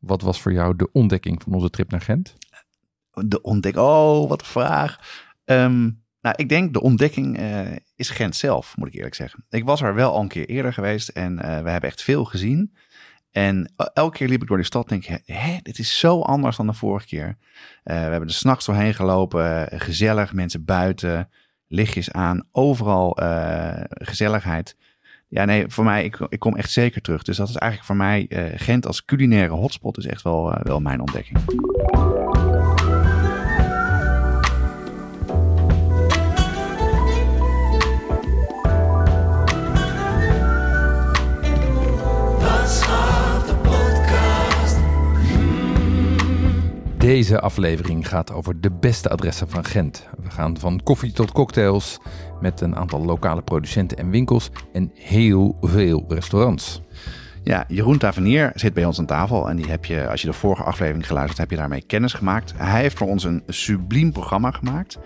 wat was voor jou de ontdekking van onze trip naar Gent? De ontdekking, oh wat een vraag. Ehm, nou, ik denk de ontdekking eh, is Gent zelf, moet ik eerlijk zeggen. Ik was er wel al een keer eerder geweest en eh, we hebben echt veel gezien. En elke keer liep ik door die stad en denk ik, hè, dit is zo anders dan de vorige keer. We hebben er s'nachts doorheen gelopen, gezellig, mensen buiten, lichtjes aan, overal gezelligheid. Ja, nee, voor mij, ik, ik kom echt zeker terug. Dus dat is eigenlijk voor mij, Gent als culinaire hotspot is echt wel, wel mijn ontdekking. Deze aflevering gaat over de beste adressen van Gent. We gaan van koffie tot cocktails met een aantal lokale producenten en winkels en heel veel restaurants. Ja, Jeroen Tavernier zit bij ons aan tafel en die heb je, als je de vorige aflevering geluisterd hebt, heb je daarmee kennis gemaakt. Hij heeft voor ons een subliem programma gemaakt.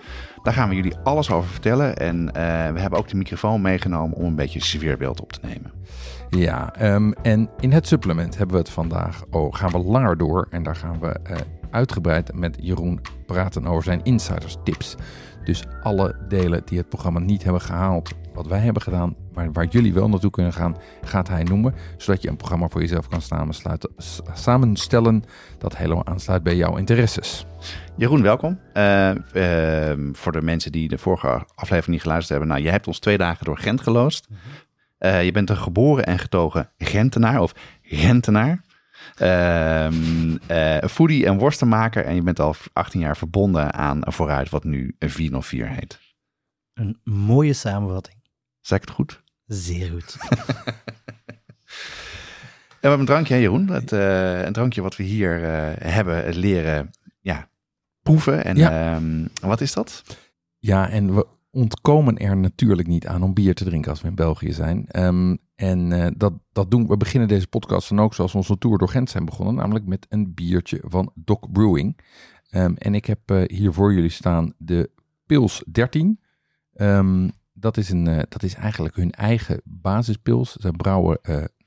Daar gaan we jullie alles over vertellen en eh, we hebben ook de microfoon meegenomen om een beetje sfeerbeeld op te nemen. Ja, um, en in het supplement hebben we het vandaag, oh, gaan we langer door en daar gaan we uh, uitgebreid met Jeroen praten over zijn insiders tips. Dus alle delen die het programma niet hebben gehaald, wat wij hebben gedaan, maar waar jullie wel naartoe kunnen gaan, gaat hij noemen. Zodat je een programma voor jezelf kan samenstellen dat helemaal aansluit bij jouw interesses. Jeroen, welkom. Uh, uh, voor de mensen die de vorige aflevering niet geluisterd hebben. Nou, je hebt ons twee dagen door Gent geloost. Uh, je bent een geboren en getogen Gentenaar of Gentenaar. Um, uh, foodie en worstenmaker. En je bent al 18 jaar verbonden aan Vooruit, wat nu een 404 heet. Een mooie samenvatting. Zeg ik het goed? Zeer goed. we hebben een drankje, Jeroen. Het, uh, een drankje wat we hier uh, hebben leren ja, proeven. En ja. Um, wat is dat? Ja, en we ontkomen er natuurlijk niet aan om bier te drinken als we in België zijn. Um, en uh, dat, dat doen we beginnen deze podcast dan ook zoals we onze tour door Gent zijn begonnen, namelijk met een biertje van Doc Brewing. Um, en ik heb uh, hier voor jullie staan de Pils 13. Um, dat, is een, uh, dat is eigenlijk hun eigen basispils. Ze brouwen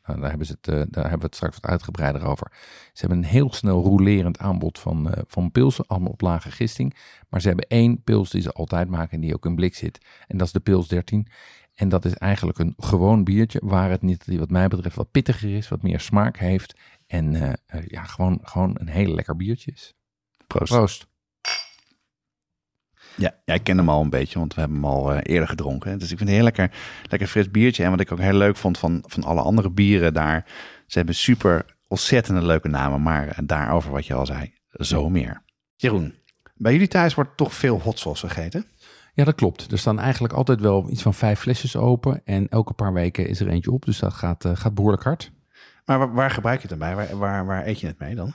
nou, daar, hebben ze het, uh, daar hebben we het straks wat uitgebreider over. Ze hebben een heel snel rolerend aanbod van, uh, van pilsen, allemaal op lage gisting. Maar ze hebben één pils die ze altijd maken en die ook in blik zit. En dat is de Pils 13. En dat is eigenlijk een gewoon biertje, waar het niet, wat mij betreft, wat pittiger is, wat meer smaak heeft. En uh, ja, gewoon, gewoon een heel lekker biertje is. Proost. Proost. Ja, ja, ik ken hem al een beetje, want we hebben hem al uh, eerder gedronken. Dus ik vind het een heel lekker, lekker fris biertje. En wat ik ook heel leuk vond van, van alle andere bieren daar. Ze hebben super ontzettende leuke namen, maar daarover wat je al zei, zo meer. Jeroen, bij jullie thuis wordt toch veel hot sauce gegeten? Ja, dat klopt. Er staan eigenlijk altijd wel iets van vijf flesjes open. En elke paar weken is er eentje op. Dus dat gaat, uh, gaat behoorlijk hard. Maar waar, waar, gebruik je het dan bij? Waar, waar, waar eet je het mee dan?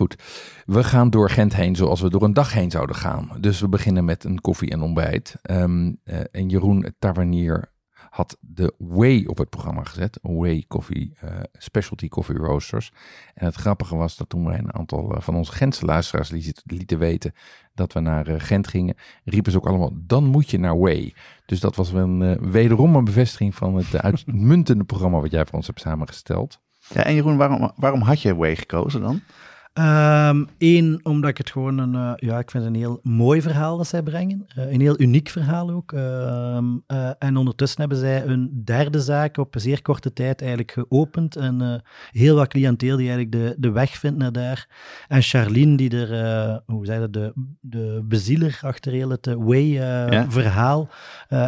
Goed, we gaan door Gent heen zoals we door een dag heen zouden gaan. Dus we beginnen met een koffie en ontbijt. Um, uh, en Jeroen Tavernier had de Way op het programma gezet. Way Coffee, uh, Specialty Coffee Roasters. En het grappige was dat toen wij een aantal uh, van onze Gentse luisteraars lieten weten dat we naar Gent gingen, riepen ze ook allemaal, dan moet je naar Way. Dus dat was een, wederom een bevestiging van het uitmuntende programma wat jij voor ons hebt samengesteld. Ja, en Jeroen, waarom, waarom had je Way gekozen dan? Eén, Ehm, omdat ik het gewoon een, eh, ja, ik vind het een heel mooi verhaal dat zij brengen. Eh, een heel uniek verhaal ook. Ehm, eh, en ondertussen hebben zij een derde zaak op zeer korte tijd eigenlijk geopend. En heel wat cliënteel die eigenlijk de, de weg vindt naar daar. En Charlene, die er, hoe zei dat, de, de bezieler achter heel het eh, Ja. Way-verhaal,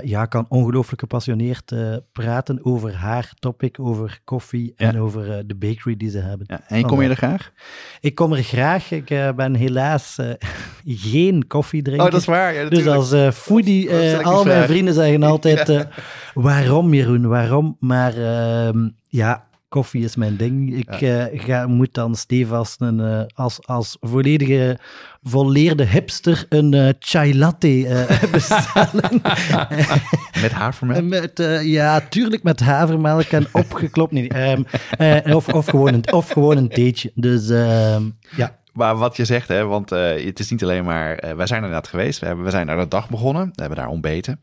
ja, kan ongelooflijk gepassioneerd praten over haar topic, over koffie Ja. en over de bakery die ze hebben. Ja, en kom je er graag? Ik kom er graag. Ik eh, ben helaas eh, geen koffiedrinker. Oh, dat is waar. Ja, Dus als eh, foodie, ik al mijn vrienden zeggen altijd, waarom Jeroen, waarom? Maar ehm, ja, koffie is mijn ding. Ik eh, ga, moet dan stevast een, eh, als, als volledige volleerde hipster een eh, chai latte bestellen. Met havermelk? Met, ja, tuurlijk met havermelk en opgeklopt. Nee, ehm, eh, of, of, gewoon een, of gewoon een theetje. Dus ehm, ja. Maar wat je zegt, hè, want het is niet alleen maar... eh, wij zijn er inderdaad geweest. We, hebben, we zijn daar de dag begonnen. We hebben daar ontbeten.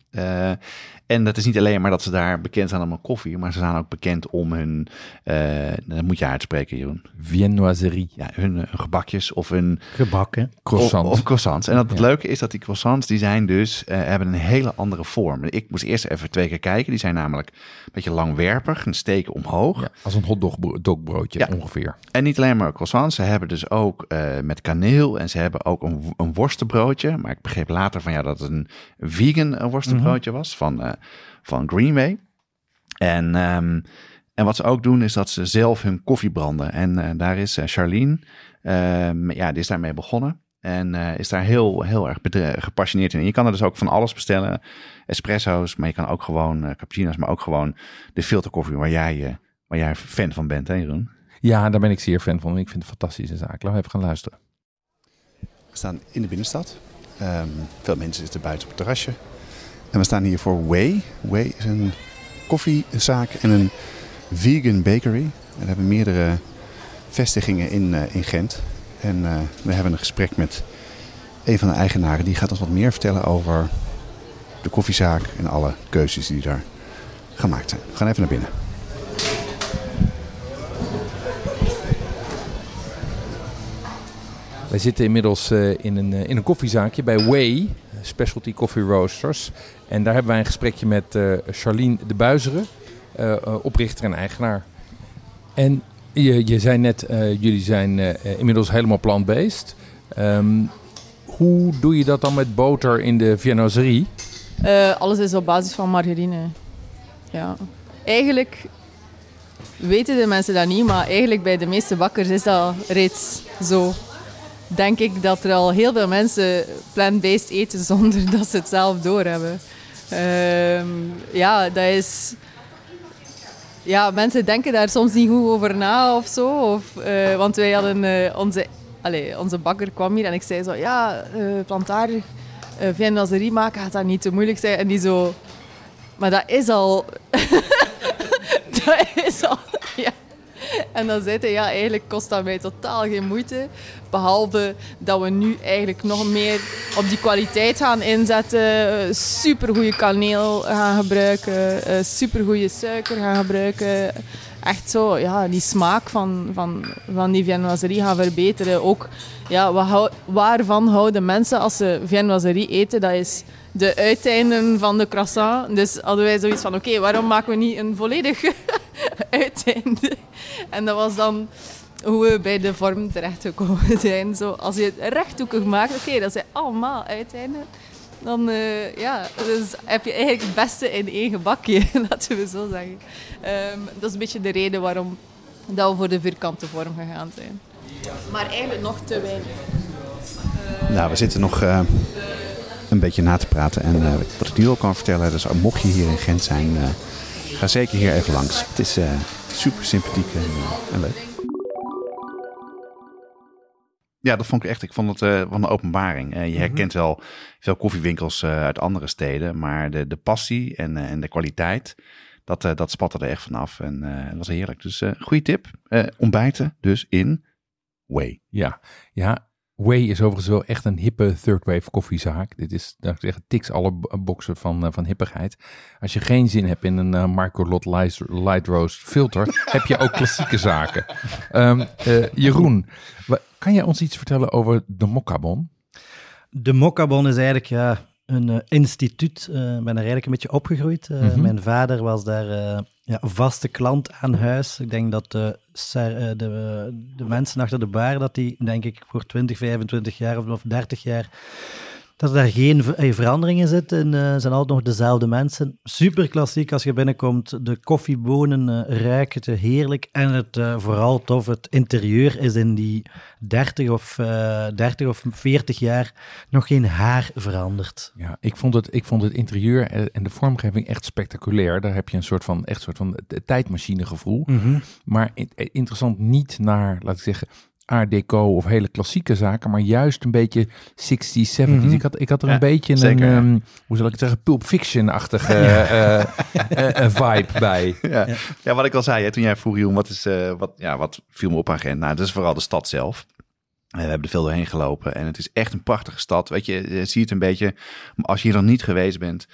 En het is niet alleen maar dat ze daar bekend zijn om hun koffie... maar ze zijn ook bekend om hun... eh dat moet je uitspreken, Jeroen. Viennoiserie, Ja, hun, hun gebakjes of hun... Gebakken. croissant. Of, of croissants. En dat het Ja. leuke is dat die croissants, die zijn dus, eh, hebben een hele andere vorm. Ik moest eerst even twee keer kijken. Die zijn namelijk een beetje langwerpig, een steek omhoog. ja, als een hotdogbroodje Ja. ongeveer. En niet alleen maar croissants, ze hebben dus ook eh, met kaneel en ze hebben ook een, een worstenbroodje. Maar ik begreep later van ja dat het een vegan eh, worstenbroodje was van, van Greenway. En, ehm, en wat ze ook doen is dat ze zelf hun koffie branden. En eh, daar is eh, Charlene, ehm, ja, die is daarmee begonnen. En eh, is daar heel, heel erg gepassioneerd in. En je kan er dus ook van alles bestellen. Espresso's, maar je kan ook gewoon cappuccino's, maar ook gewoon de filterkoffie waar jij, eh, waar jij fan van bent, hè Jeroen? Ja, daar ben ik zeer fan van. Ik vind het een fantastische zaak. Laten we even gaan luisteren. We staan in de binnenstad. Ehm, veel mensen zitten buiten op het terrasje. En we staan hier voor Way. Way is een koffiezaak en een vegan bakery. En we hebben meerdere vestigingen in, eh, in Gent. En eh, we hebben een gesprek met een van de eigenaren. Die gaat ons wat meer vertellen over de koffiezaak en alle keuzes die daar gemaakt zijn. We gaan even naar binnen. Wij zitten inmiddels eh, in, een, in een koffiezaakje bij Way, Specialty Coffee Roasters. En daar hebben wij een gesprekje met eh Charlene de Buizeren, eh, eh, oprichter en eigenaar. En je, je zei net, eh, jullie zijn inmiddels helemaal plant-based. Ehm, hoe doe je dat dan met boter in de viennoiserie? Eh, alles is op basis van margarine. Ja. Eigenlijk weten de mensen dat niet, maar eigenlijk bij de meeste bakkers is dat reeds zo. Denk ik dat er al heel veel mensen plant-based eten zonder dat ze het zelf doorhebben. Ehm ja, dat is... Ja, mensen denken daar soms niet goed over na of zo. Of, eh, want wij hadden eh, onze... Allee, onze bakker kwam hier en ik zei zo... Ja, eh plantaardig uh, maken gaat dat niet te moeilijk zijn. En die zo... Maar dat is al... dat is al... Ja. En dan zei hij, ja, eigenlijk kost dat mij totaal geen moeite. Behalve dat we nu eigenlijk nog meer op die kwaliteit gaan inzetten. Supergoeie kaneel gaan gebruiken. eh, Supergoeie suiker gaan gebruiken. Echt zo, ja, die smaak van, van, van die viennoiserie gaan verbeteren. Ook, ja, waarvan houden mensen als ze viennoiserie eten? Dat is de uiteinden van de croissant. Dus hadden wij zoiets van, oké, waarom maken we niet een volledig uiteinde? En dat was dan hoe we bij de vorm terechtgekomen zijn. Zo, als je het rechthoekig maakt, oké, dat zijn allemaal uiteinden. Dan eh, ja, dus heb je eigenlijk het beste in één gebakje, laten we zo zeggen. Ehm, dat is een beetje de reden waarom dat we voor de vierkante vorm gegaan zijn. Maar eigenlijk nog te weinig. Nou, we zitten nog eh, een beetje na te praten. En eh, wat ik nu al kan vertellen, dus mocht je hier in Gent zijn, eh, ga zeker hier even langs. Het is eh, super sympathiek en, eh, en leuk. Ja, dat vond ik echt. Ik vond het eh van een openbaring. Eh, je herkent wel veel koffiewinkels eh, uit andere steden, maar de, de passie en, en de kwaliteit, dat, dat spatte er echt vanaf. En dat was heerlijk. Dus goede tip. Ontbijten dus in Way. Ja, ja. Way is overigens wel echt een hippe third wave koffiezaak. Dit is, daar zeggen tiks alle boxen van, van hippigheid. Als je geen zin hebt in een Marco Lot Light, Light Roast filter, heb je ook klassieke zaken. Ehm, eh, Jeroen, kan jij ons iets vertellen over de Mokkabon? De Mokkabon is eigenlijk ja, een eh, instituut. Ik ben er eigenlijk een beetje opgegroeid. Eh, Mhm. Mijn vader was daar eh, ja, vaste klant aan huis. Ik denk dat de, eh, de, de mensen achter de bar, dat die denk ik voor 20, 25 jaar of, of 30 jaar, dat er daar geen eh, veranderingen zitten. En, eh, zijn altijd nog dezelfde mensen. Super klassiek als je binnenkomt. De koffiebonen eh, ruiken te heerlijk. En het vooral tof, het interieur is in die 30 of, eh 30 of 40 jaar nog geen haar veranderd. Ja, ik vond het, ik vond het interieur en de vormgeving echt spectaculair. Daar heb je een soort van, echt soort van tijdmachine gevoel. Maar in- eh, interessant niet naar, laat ik zeggen, art deco of hele klassieke zaken, maar juist een beetje 60s, 70s. Mhm. ik, had, ik had er Ja, een beetje zeker, een, ja. ehm, hoe zal ik het zeggen, Pulp Fiction-achtige eh, eh, eh, eh, vibe bij. Ja. ja, wat ik al zei, hè, toen jij vroeg, Jeroen, wat, is, eh, wat, ja, wat viel me op aan Gent? Nou, dat is vooral de stad zelf. Eh, We hebben er veel doorheen gelopen en het is echt een prachtige stad. Weet je, je ziet het een beetje, als je hier nog niet geweest bent,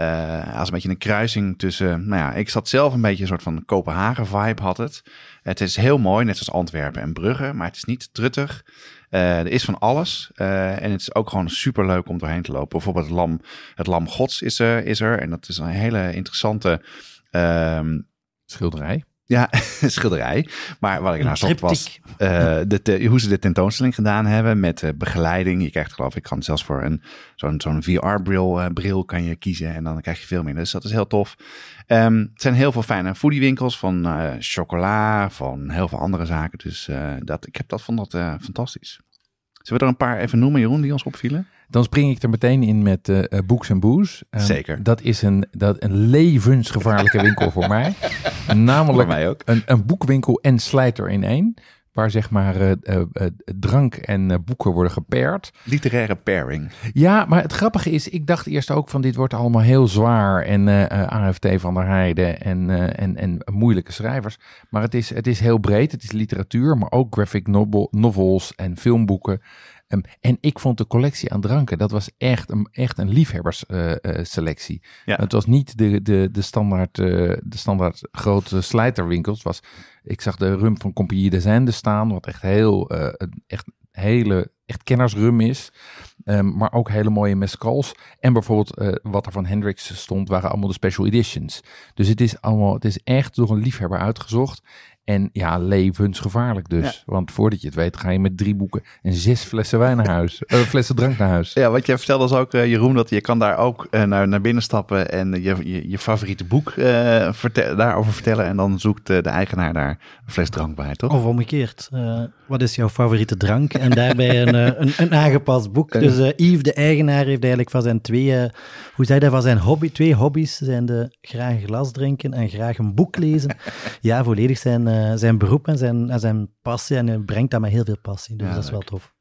eh, als een beetje een kruising tussen, nou ja, ik zat zelf een beetje een soort van Kopenhagen vibe had het. Het is heel mooi, net zoals Antwerpen en Brugge, maar het is niet truttig. Eh, er is van alles eh, en het is ook gewoon super leuk om doorheen te lopen. Bijvoorbeeld het Lam, het Lam Gods is er, is er en dat is een hele interessante ehm, Schilderij. Ja, schilderij. Maar wat ik naar zocht was eh, de, te- hoe ze de tentoonstelling gedaan hebben met eh, begeleiding. Je krijgt geloof ik, kan zelfs voor een zo'n zo'n VR-bril eh, bril kan je kiezen en dan krijg je veel meer. Dus dat is heel tof. Ehm, het zijn heel veel fijne foodiewinkels van chocola, van heel veel andere zaken. Dus dat, ik heb dat, vond dat fantastisch. Zullen we er een paar even noemen, Jeroen, die ons opvielen? Dan spring ik er meteen in met eh eh, Books and Booze. Ehm, Zeker. Dat is een, dat, een levensgevaarlijke winkel voor mij. Voor Namelijk mij ook. een, een boekwinkel en slijter in één. Waar zeg maar eh, eh, eh, drank en boeken worden gepaard. Literaire pairing. Ja, maar het grappige is, ik dacht eerst ook van dit wordt allemaal heel zwaar. En AFT van der Heijden en, en, en moeilijke schrijvers. Maar het is, het is heel breed. Het is literatuur, maar ook graphic novel, novels en filmboeken. Ehm, en ik vond de collectie aan dranken, dat was echt een, echt een liefhebbersselectie. Ja. Het was niet de, de, de, standaard, eh, de standaard grote slijterwinkels. Was, ik zag de rum van Compagnie des Indes staan, wat echt heel, eh, echt hele, echt kennersrum is. Ehm, maar ook hele mooie mescals. En bijvoorbeeld eh, wat er van Hendrix stond, waren allemaal de special editions. Dus het is allemaal, het is echt door een liefhebber uitgezocht. En ja, levensgevaarlijk dus. Want voordat je het weet, ga je met drie boeken en zes flessen wijn naar huis. eh, flessen drank naar huis. Ja, wat jij vertelde was ook, eh, Jeroen, dat je kan daar ook eh, naar, naar binnen stappen en je, je, je favoriete boek eh, daarover vertellen. En dan zoekt de eigenaar daar een fles drank bij, toch? Of omgekeerd. eh, wat is jouw favoriete drank? En daarbij een, eh, een, een aangepast boek. Dus eh, Yves, de eigenaar, heeft eigenlijk van zijn twee, eh, hoe zei hij, van zijn hobby, twee hobby's zijn de graag glas drinken en graag een boek lezen. Ja, volledig zijn, eh, zijn beroep en zijn, en zijn passie. En hij brengt dat met heel veel passie. Dus Ja, dat is wel tof.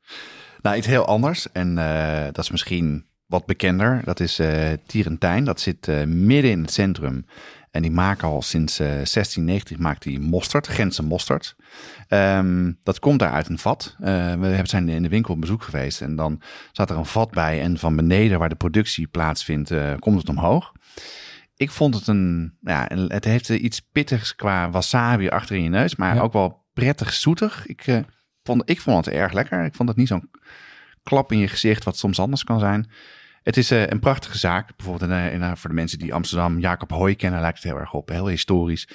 Nou, iets heel anders en eh, dat is misschien wat bekender. Dat is eh Tierentijn. Dat zit midden in het centrum. En die maken al sinds eh 1690 maakt die mosterd, Gentse mosterd. Ehm, dat komt daar uit een vat. We hebben- zijn in de winkel op bezoek geweest en dan zat er een vat bij. En van beneden waar de productie plaatsvindt, komt het omhoog. Ik vond het een, ja, het heeft iets pittigs qua wasabi achter in je neus, maar Ja. ook wel prettig zoetig. Ik, eh, vond, ik vond het erg lekker. Ik vond het niet zo'n klap in je gezicht, wat soms anders kan zijn. Het is eh, een prachtige zaak. Bijvoorbeeld in, eh, in, voor de mensen die Amsterdam Jacob Hoy kennen, lijkt het heel erg op. Heel historisch.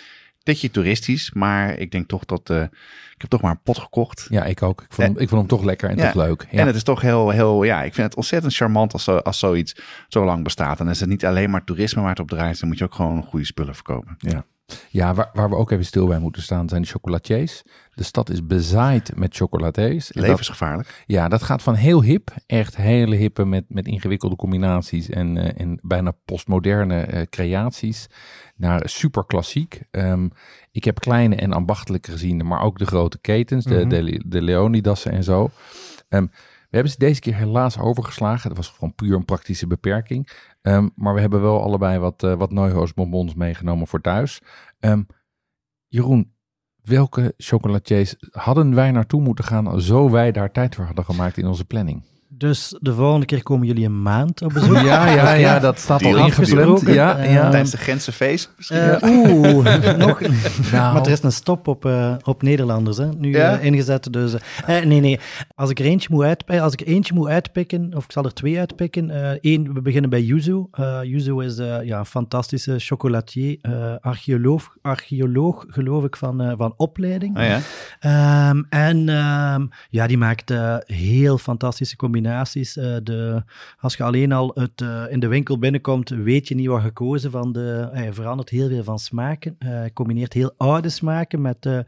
Beetje toeristisch, maar ik denk toch dat... eh, ik heb toch maar een pot gekocht. Ja, ik ook. Ik vond, hem, ik vond hem toch lekker en Ja. toch leuk. Ja. En het is toch heel, heel, ja, ik vind het ontzettend charmant als, zo, als zoiets zo lang bestaat. En dan is het niet alleen maar toerisme waar het op draait, dan moet je ook gewoon goede spullen verkopen. Ja. Ja, waar, waar we ook even stil bij moeten staan zijn de chocolatiers. De stad is bezaaid met chocolatiers. Dat- Levensgevaarlijk. ja, dat gaat van heel hip, echt hele hippe met, met ingewikkelde combinaties en, eh, en bijna postmoderne eh, creaties, naar super klassiek. Ehm, ik heb kleine en ambachtelijke gezien, maar ook de grote ketens, de, Mhm. de, de Leonidassen en zo. Ehm, we hebben ze deze keer helaas overgeslagen. Dat was gewoon puur een praktische beperking. Ehm, maar we hebben wel allebei wat, eh wat bonbons meegenomen voor thuis. Ehm, Jeroen, welke chocolatiers hadden wij naartoe moeten gaan, zo wij daar tijd voor hadden gemaakt in onze planning? Dus de volgende keer komen jullie een maand op bezoek. Ja, ja, ja, dat staat al ingepland. Ja, Eh, ja. Tijdens de Gentse feest misschien. Eh, Oeh, nog. Nou, Maar er is een stop op, eh, op Nederlanders, hè, nu Ja? ingezet. Dus, nee, nee. Als ik er eentje moet, uit, als ik eentje moet uitpikken, of ik zal er twee uitpikken. eh Eén, we beginnen bij Yuzu. Eh Yuzu is eh, ja, een fantastische chocolatier, eh, archeoloog, archeoloog, geloof ik, van, eh, van opleiding. Oh ja. Ehm, en ehm, ja, die maakt heel fantastische combinaties. Eh, de, als je alleen al het, eh, in de winkel binnenkomt, weet je niet wat gekozen van de. Hij verandert heel veel van smaken. Eh, Hij combineert heel oude smaken met, eh,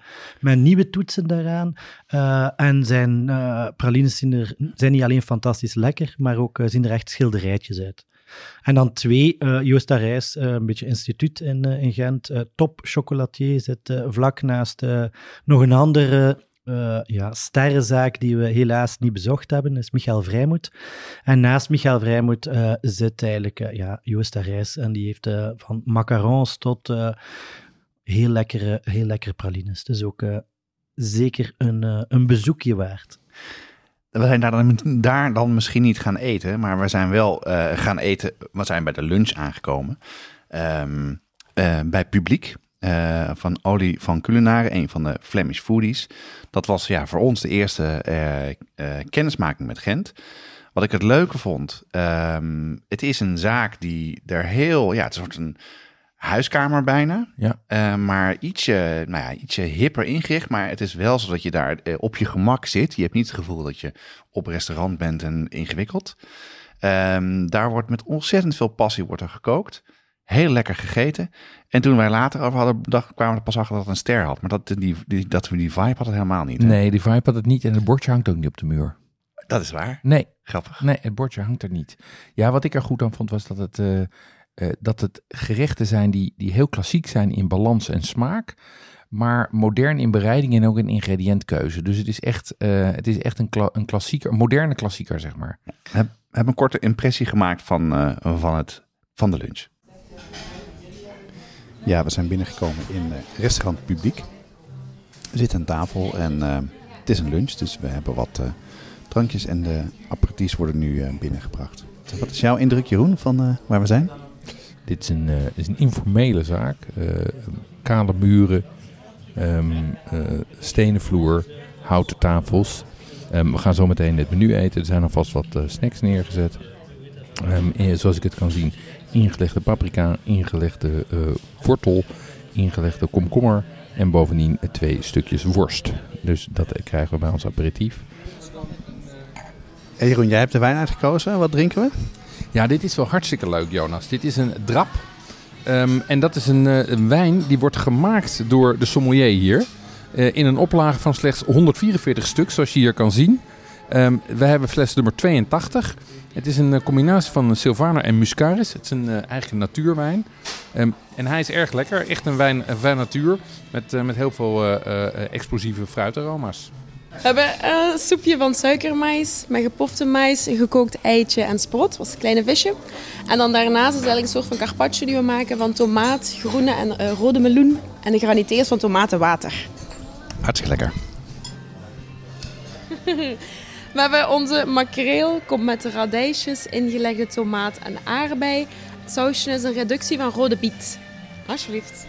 met nieuwe toetsen daaraan. Eh, en zijn eh, pralines er, zijn niet alleen fantastisch lekker, maar ook eh, zien er echt schilderijtjes uit. En dan twee, eh Joost Rijs, eh, een beetje instituut in, eh, in Gent. eh, top chocolatier zit eh, vlak naast eh, nog een andere eh, ja, sterrenzaak die we helaas niet bezocht hebben, is Michael Vrijmoed. En naast Michael Vrijmoed eh, zit eigenlijk eh, ja, Joost Rijs en die heeft van macarons tot heel, lekkere, heel lekkere pralines. Dus ook zeker een, een bezoekje waard. We zijn daar dan, daar dan misschien niet gaan eten, maar we zijn wel gaan eten. We zijn bij de lunch aangekomen. Ehm, eh, bij publiek eh, van Olie van Culinare, een van de Flemish foodies. Dat was ja, voor ons de eerste eh, eh, kennismaking met Gent. Wat ik het leuke vond, ehm, het is een zaak die er heel, ja, het is een soort een huiskamer bijna. Ja. Maar ietsje, nou ja, ietsje hipper ingericht. Maar het is wel zo dat je daar op je gemak zit. Je hebt niet het gevoel dat je op restaurant bent en ingewikkeld. Ehm, daar wordt met ontzettend veel passie wordt er gekookt. Heel lekker gegeten. En toen wij later over hadden, dacht, kwamen we pas achter dat het een ster had. Maar dat, die, die, dat we die vibe hadden helemaal niet. hè? Nee, die vibe had het niet en het bordje hangt ook niet op de muur. Dat is waar. Nee, Grappig. nee, het bordje hangt er niet. Ja, wat ik er goed aan vond was dat het, eh, dat het gerechten zijn die, die heel klassiek zijn in balans en smaak. Maar modern in bereiding en ook in ingrediëntkeuze. Dus het is echt, eh, het is echt een, kla- een klassieker, een moderne klassieker, zeg maar. heb, heb een korte impressie gemaakt van, van, het, van de lunch. Ja, we zijn binnengekomen in eh, restaurant Publiek. We zitten aan tafel en eh, het is een lunch, dus we hebben wat eh, drankjes en de aperitifs worden nu binnengebracht. Wat is jouw indruk, Jeroen, van waar we zijn? Dit is een, is een informele zaak. kale muren, eh, stenen vloer, houten tafels. Ehm, we gaan zo meteen het menu eten. Er zijn alvast wat snacks neergezet. Ehm, eh, zoals ik het kan zien, ingelegde paprika, ingelegde eh, wortel, ingelegde komkommer en bovendien twee stukjes worst. Dus dat krijgen we bij ons aperitief. Hey Jeroen, jij hebt de wijn uitgekozen. Wat drinken we? Ja, dit is wel hartstikke leuk, Jonas. Dit is een drap. Ehm, en dat is een, eh, een wijn die wordt gemaakt door de sommelier hier. eh, in een oplage van slechts 144 stuks, zoals je hier kan zien. Ehm, we hebben fles nummer 82. Het is een eh, combinatie van Sylvaner en Muscaris. Het is een eh, eigen natuurwijn. Ehm, en hij is erg lekker. Echt een wijn eh, van natuur. Met, eh, met heel veel eh, eh, explosieve fruitaroma's. We hebben een soepje van suikermais met gepofte mais, een gekookt eitje en sprot, dat was een kleine visje. En dan daarnaast is eigenlijk een soort van carpaccio die we maken van tomaat, groene en rode meloen en de graniteers van tomatenwater. Hartstikke lekker. We hebben onze makreel, komt met radijsjes, ingelegde tomaat en aardbei. Het sausje is een reductie van rode biet. Alsjeblieft.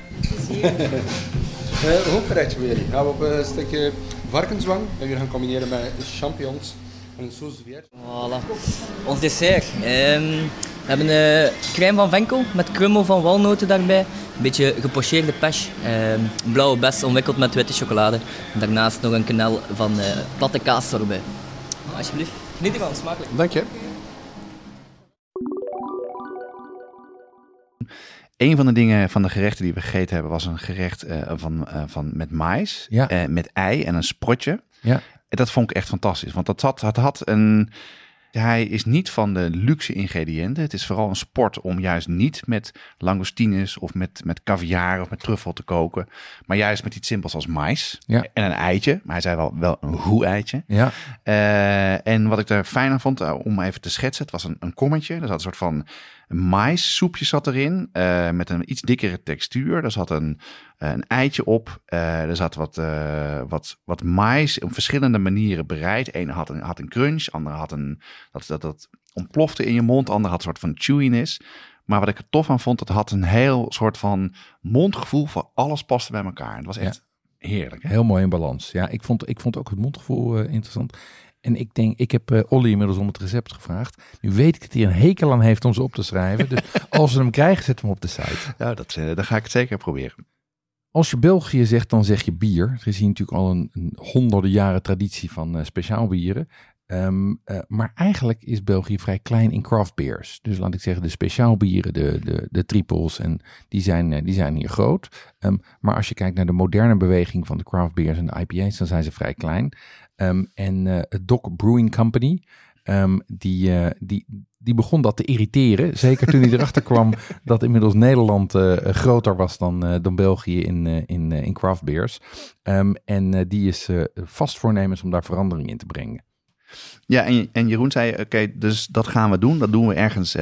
Uh, hoofdgerechtje weer. Gaan we op een stukje varkenswang. Dat we gaan combineren met champignons en een sauce vierge. Voilà. Ons dessert. Ehm, we hebben eh crème van venkel met krummel van walnoten daarbij. Een beetje gepocheerde pêche. Ehm, blauwe bes omwikkeld met witte chocolade. En daarnaast nog een knel van eh, platte kaas erbij. Alsjeblieft. Geniet ervan, smakelijk. Dank je. Een van de dingen van de gerechten die we gegeten hebben was een gerecht eh, van, eh, van met mais, Ja. eh, met ei en een sprotje. Ja. En dat vond ik echt fantastisch, want dat had, het had een. Hij is niet van de luxe ingrediënten. Het is vooral een sport om juist niet met langoustines of met, met caviar of met truffel te koken. Maar juist met iets simpels als mais Ja. en een eitje. Maar hij zei wel, wel een hoe-eitje. Ja, Eh, en wat ik er fijn aan vond, eh, om even te schetsen, het was een, een kommetje. Er zat een soort van maissoepje zat erin, eh, met een iets dikkere textuur. Er zat een, een eitje op. Eh, er zat wat, eh, wat, wat mais op verschillende manieren bereid. Eén had een, had een crunch, andere had een, dat, dat, dat ontplofte in je mond, andere had een soort van chewiness. Maar wat ik er tof aan vond, het had een heel soort van mondgevoel voor alles paste bij elkaar. Het was echt heerlijk. Hè? Heel mooi in balans. Ja, ik vond, ik vond ook het mondgevoel eh, interessant. En ik denk, ik heb eh Olly inmiddels om het recept gevraagd. Nu weet ik dat hij een hekel aan heeft om ze op te schrijven. Dus als we hem krijgen, zetten we hem op de site. Nou, dat, eh, dan ga ik het zeker proberen. Als je België zegt, dan zeg je bier. Er is hier natuurlijk al een, een honderden jaren traditie van eh, speciaal bieren. Ehm, eh, maar eigenlijk is België vrij klein in craft beers. Dus laat ik zeggen, de speciaal bieren, de, de, de triples, en die zijn, eh, die zijn hier groot. Ehm, maar als je kijkt naar de moderne beweging van de craft beers en de IPA's, dan zijn ze vrij klein. Ehm, en eh, het Doc Brewing Company, ehm, die, eh, die, die begon dat te irriteren. Zeker toen hij erachter kwam dat inmiddels Nederland eh, groter was dan, eh, dan België in, eh, in, in craft beers. Ehm, en die is vast voornemens om daar verandering in te brengen. Ja, en, en Jeroen zei, oké, dus dat gaan we doen. Dat doen we ergens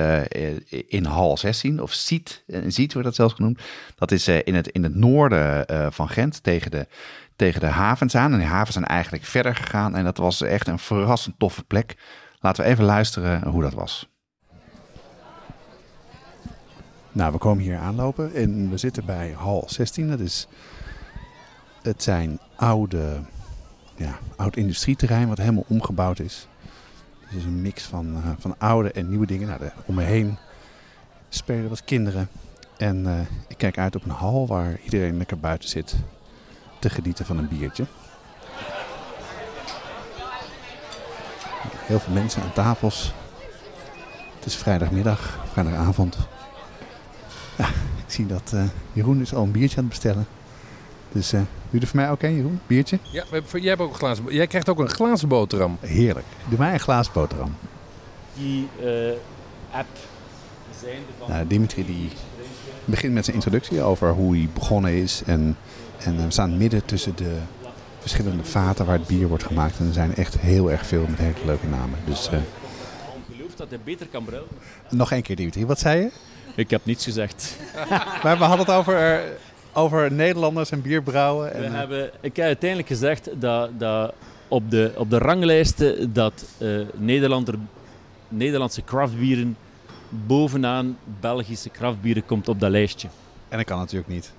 in hal 16, of Ziet, Ziet wordt dat zelfs genoemd. Dat is in, het, in het noorden van Gent, tegen de, tegen de havens aan. En die havens zijn eigenlijk verder gegaan. En dat was echt een verrassend toffe plek. Laten we even luisteren hoe dat was. Nou, we komen hier aanlopen en we zitten bij hal 16. Dat is, het zijn oude, ja, oud industrieterrein wat helemaal omgebouwd is. Dus het is een mix van, eh, van oude en nieuwe dingen. Nou, de, om me heen spelen wat kinderen. En eh, ik kijk uit op een hal waar iedereen lekker buiten zit te genieten van een biertje. Heel veel mensen aan tafels. Het is vrijdagmiddag, vrijdagavond. Ja, ik zie dat eh, Jeroen is al een biertje aan het bestellen. Dus eh doe je er voor mij ook een, Jeroen? Biertje? Ja, jij, hebt ook een glazen, jij krijgt ook een glazen boterham. Heerlijk. Doe mij een glaas boterham. Die eh, app zijn. Nou, Dimitri die begint met zijn introductie over hoe hij begonnen is. En, en we staan midden tussen de verschillende vaten waar het bier wordt gemaakt. En er zijn echt heel erg veel met hele leuke namen. Dus eh, geloof dat hij beter kan brouwen. nog één keer Dimitri, wat zei je? Ik heb niets gezegd. Maar we hadden het over, eh, over Nederlanders en bier brouwen. En, We eh, hebben, ik heb uiteindelijk gezegd dat, dat op, de, op de ranglijsten dat eh, Nederlander, Nederlandse craftbieren bovenaan Belgische craftbieren komt op dat lijstje. en dat kan natuurlijk niet.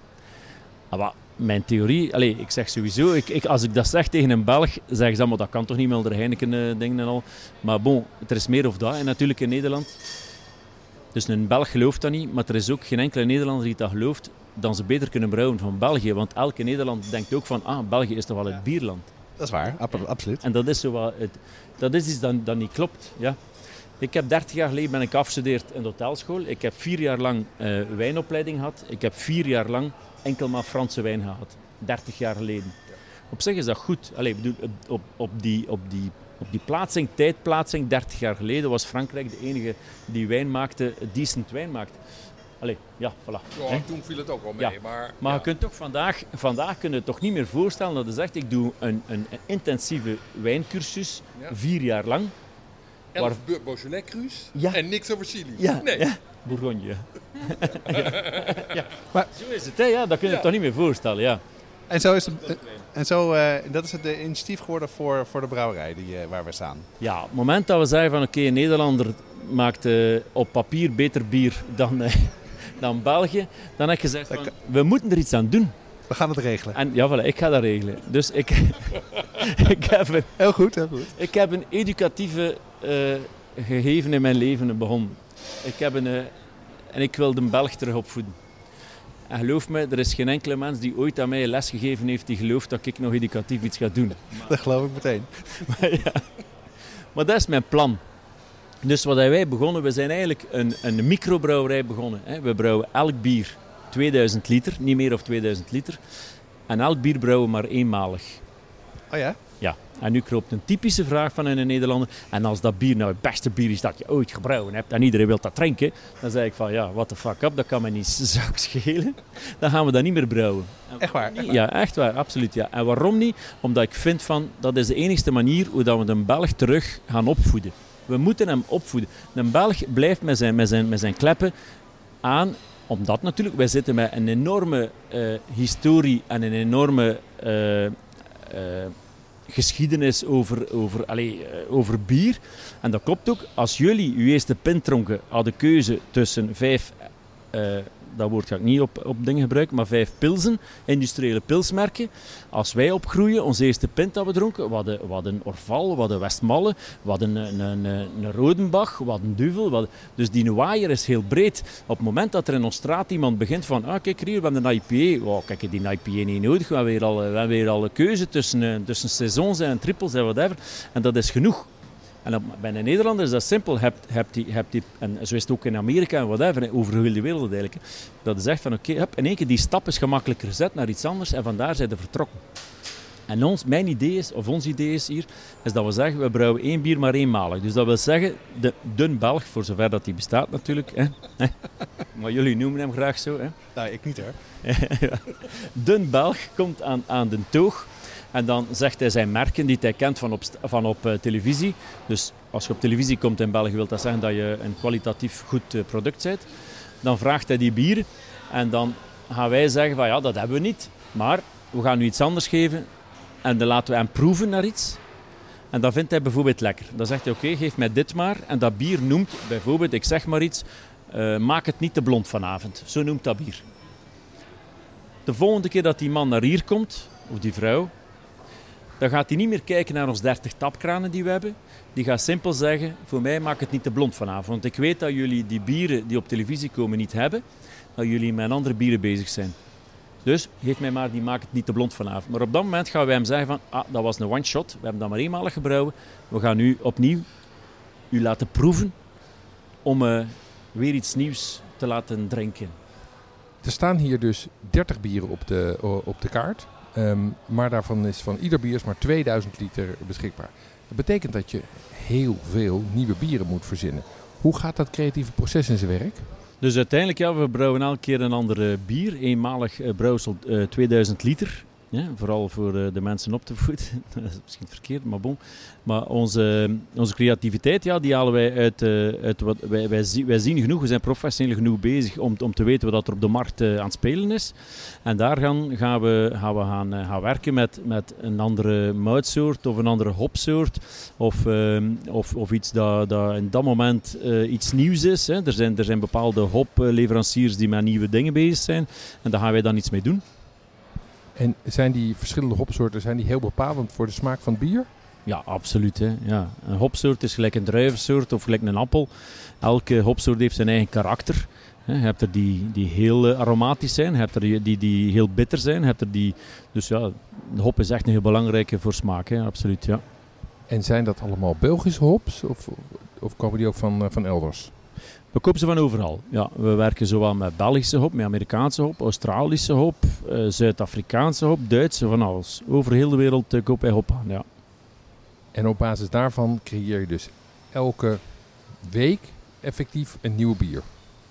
Ah, maar mijn theorie, allez, ik zeg sowieso, ik, ik, als ik dat zeg tegen een Belg, zeggen ze maar dat kan toch niet met de Heineken eh, dingen en al. Maar bon, er is meer of dat en natuurlijk in Nederland. Dus een Belg gelooft dat niet, maar er is ook geen enkele Nederlander die dat gelooft, dan ze beter kunnen brouwen van België. Want elke Nederlander denkt ook van, ah, België is toch wel het bierland. Dat is waar, ab- absoluut. En dat is, zo wat het, dat is iets dat, dat niet klopt. Ja. Ik heb 30 jaar geleden ben ik afgestudeerd in de hotelschool. Ik heb vier jaar lang eh, wijnopleiding gehad. Ik heb vier jaar lang enkel maar Franse wijn gehad. 30 jaar geleden. Op zich is dat goed. Allee, bedoel, op, op, die, op, die, op die plaatsing, tijdplaatsing, 30 jaar geleden was Frankrijk de enige die wijn maakte, decent wijn maakte. Allee, ja, voilà. Hè? toen viel het ook wel mee, maar... Maar je kunt toch vandaag, vandaag kun je toch niet meer voorstellen dat je zegt, ik doe een, een, een intensieve wijncursus, Ja. vier jaar lang. Waar- Beaujolais cru's Ja. en niks over Chili. Ja, ja. Bourgogne. ja. ja. Maar, Zo is het, hè? Ja, dat kun je je toch niet meer voorstellen, ja. En zo is het, eh, en zo, eh, dat is het de initiatief geworden voor, voor de brouwerij die, eh, waar we staan. Ja, op het moment dat we zeggen van oké, een Nederlander maakt eh, op papier beter bier dan, eh, dan België, dan heb je gezegd van, we moeten er iets aan doen. We gaan het regelen. En ja, voilà, ik ga dat regelen. Dus ik, ik, heb, een, Heel goed, heel goed. ik heb een educatieve eh, gegeven in mijn leven begonnen. Ik heb een, eh, en ik wil de Belg terug opvoeden. En geloof me, er is geen enkele mens die ooit aan mij les gegeven heeft die gelooft dat ik nog educatief iets ga doen. Dat geloof ik meteen. Maar, ja. maar dat is mijn plan. Dus wat hebben wij begonnen, we zijn eigenlijk een, een microbrouwerij begonnen. We brouwen elk bier 2000 liter, niet meer of 2000 liter. En elk bier brouwen we maar eenmalig. Oh ja? En nu kropt een typische vraag van een Nederlander. En als dat bier nou het beste bier is dat je ooit gebrouwen hebt en iedereen wil dat drinken, dan zeg ik van ja, what the fuck up, dat kan me niet zak schelen. Dan gaan we dat niet meer brouwen. Echt waar? echt waar. Ja, echt waar, absoluut. Ja. En waarom niet? Omdat ik vind van dat is de enige manier hoe dat we een Belg terug gaan opvoeden. We moeten hem opvoeden. Een Belg blijft met zijn, met zijn, met zijn kleppen aan Omdat natuurlijk, wij zitten met een enorme eh, historie en een enorme eh, eh, geschiedenis over, over, allee, eh, over bier. En dat klopt ook. Als jullie uw eerste pint dronken hadden keuze tussen vijf, eh, dat woord ga ik niet op, op dingen gebruiken, maar vijf pilsen, industriële pilsmerken. Als wij opgroeien, onze eerste pint dat we dronken, we hadden, we hadden Orval, we hadden Westmalle, we hadden een, een, een, een Rodenbach, we hadden Duvel. hadden- dus die waaier is heel breed. Op het moment dat er in ons straat iemand begint van, ah kijk hier, we hebben een IPA. Wow, kijk, die IPA niet nodig. We hebben weer al, we hebben weer al een keuze tussen, eh, tussen saisons en trippels en whatever. En dat is genoeg. En bij een Nederlander is dat simpel. Hebt, hebt die, hebt die, en zo is het ook in Amerika en whatever, over heel de wereld eigenlijk. hè. Dat is echt van, oké, hup, in één keer die stap is gemakkelijker gezet naar iets anders en vandaar zijn ze vertrokken. En ons, mijn idee is, of ons idee is hier, is dat we zeggen, we brouwen één bier maar eenmalig. Dus dat wil zeggen, de dun Belg, voor zover dat die bestaat natuurlijk. Hè. Maar jullie noemen hem graag zo. Hè. Nou, ik niet hoor. Dun Belg komt aan, aan de toog en dan zegt hij zijn merken die hij kent van op, van op eh, televisie. Dus als je op televisie komt in België, wil dat zeggen dat je een kwalitatief goed eh, product bent. Dan vraagt hij die bier en dan gaan wij zeggen van ja, dat hebben we niet. Maar we gaan nu iets anders geven en dan laten we hem proeven naar iets. En dat vindt hij bijvoorbeeld lekker. Dan zegt hij oké, geef mij dit maar. En dat bier noemt bijvoorbeeld, ik zeg maar iets, eh, maak het niet te blond vanavond. Zo noemt dat bier. De volgende keer dat die man naar hier komt, of die vrouw, dan gaat hij niet meer kijken naar ons 30 tapkranen die we hebben. Die gaat simpel zeggen, voor mij maak het niet te blond vanavond. Want ik weet dat jullie die bieren die op televisie komen niet hebben. Dat jullie met andere bieren bezig zijn. Dus geef mij maar die maak het niet te blond vanavond. Maar op dat moment gaan wij hem zeggen van, ah, dat was een one-shot. We hebben dat maar eenmalig gebrouwen. We gaan nu opnieuw u laten proeven om eh, weer iets nieuws te laten drinken. Er staan hier dus 30 bieren op de, op de kaart. Ehm, maar daarvan is van ieder bier is maar 2000 liter beschikbaar. Dat betekent dat je heel veel nieuwe bieren moet verzinnen. Hoe gaat dat creatieve proces in zijn werk? Dus uiteindelijk, ja, we brouwen elke keer een andere bier. Eenmalig eh, brouwsel eh, 2000 liter. Vooral voor eh, de mensen op te voeden. dat is misschien verkeerd, maar bon. Maar onze, onze creativiteit, ja, die halen wij uit, eh, uit wat wij, wij, zien, wij zien genoeg. We zijn professioneel genoeg bezig om, om te weten wat er op de markt eh, aan het spelen is. En daar gaan, gaan we, gaan, we gaan, eh, gaan werken met, met een andere moutsoort of een andere hopsoort. Of, of, of iets dat, dat in dat moment eh, iets nieuws is. Hè. Er, zijn, er zijn bepaalde hopleveranciers die met nieuwe dingen bezig zijn. En daar gaan wij dan iets mee doen. En zijn die verschillende hopsoorten zijn die heel bepalend voor de smaak van bier? Ja, absoluut. Hè. Ja. Een hopsoort is gelijk een druivensoort of gelijk een appel. Elke hopsoort heeft zijn eigen karakter. Je hebt er die, die heel eh, aromatisch zijn, je hebt er die, die, heel bitter zijn. Je hebt er die, dus ja, de hop is echt een heel belangrijke voor smaak. Hè. Absoluut, ja. En zijn dat allemaal Belgische hops of, of komen die ook van, eh, van elders? We kopen ze van overal. Ja, we werken zowel met Belgische hop, met Amerikaanse hop, Australische hop, eh, Zuid-Afrikaanse hop, Duitse, van alles. Over heel de wereld uh, koop wij hop aan, ja. En op basis daarvan creëer je dus elke week effectief een nieuw bier.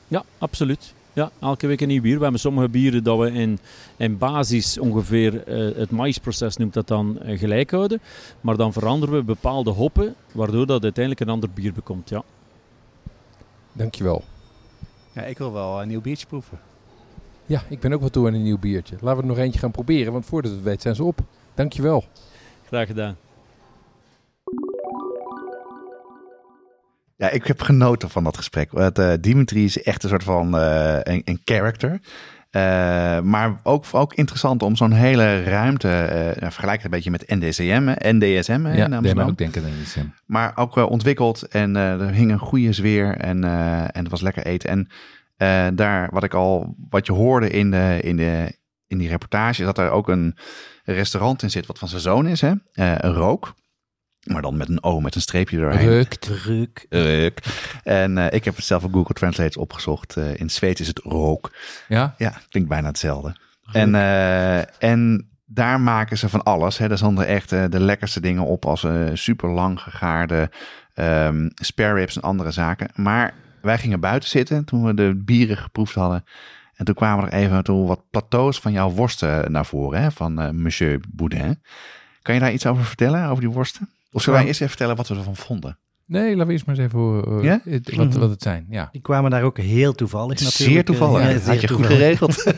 Ja, absoluut. Ja, elke week een nieuw bier. We hebben sommige bieren dat we in, in basis ongeveer eh, het maïsproces noemt dat dan eh, gelijk houden. Maar dan veranderen we bepaalde hoppen, waardoor dat uiteindelijk een ander bier bekomt. Ja. Dankjewel. Ja, ik wil wel een nieuw biertje proeven. Ja, ik ben ook wel toe aan een nieuw biertje. Laten we er nog eentje gaan proberen, want voordat we het weten zijn ze op. Dankjewel. Graag gedaan. Ja, ik heb genoten van dat gesprek. Want, eh, Dimitri is echt een soort van eh, een, een character. Eh, maar ook, ook interessant om zo'n hele ruimte, nou, vergelijk het een beetje met NDCM, hè, NDSM hè, Ja, in Amsterdam. ook denken aan. Maar ook wel ontwikkeld en eh, er hing een goede sfeer en, en het was lekker eten. En daar, wat ik al, wat je hoorde in, de, in, de, in die reportage, is dat er ook een restaurant in zit wat van zijn zoon is, hè? Een rook. Maar dan met een O, met een streepje doorheen. Rukt. Ruk. Reuk. En eh, ik heb het zelf op Google Translate opgezocht. Eh, in Zweeds is het rook. Ja? Ja, klinkt bijna hetzelfde. En, eh, en daar maken ze van alles. Hè. Daar stonden echt de lekkerste dingen op als super lang gegaarde ehm spare ribs en andere zaken. Maar wij gingen buiten zitten toen we de bieren geproefd hadden. En toen kwamen er even toe wat plateaus van jouw worsten naar voren, hè, van Monsieur Boudin. Kan je daar iets over vertellen, over die worsten? Of zullen wij eerst even vertellen wat we ervan vonden? Nee, laten we eerst maar eens even horen, eh, Ja? het- wat, wat het zijn. Ja. Die kwamen daar ook heel toevallig natuurlijk. Zeer toevallig. Eh, ja, Had je goed toevallig. geregeld.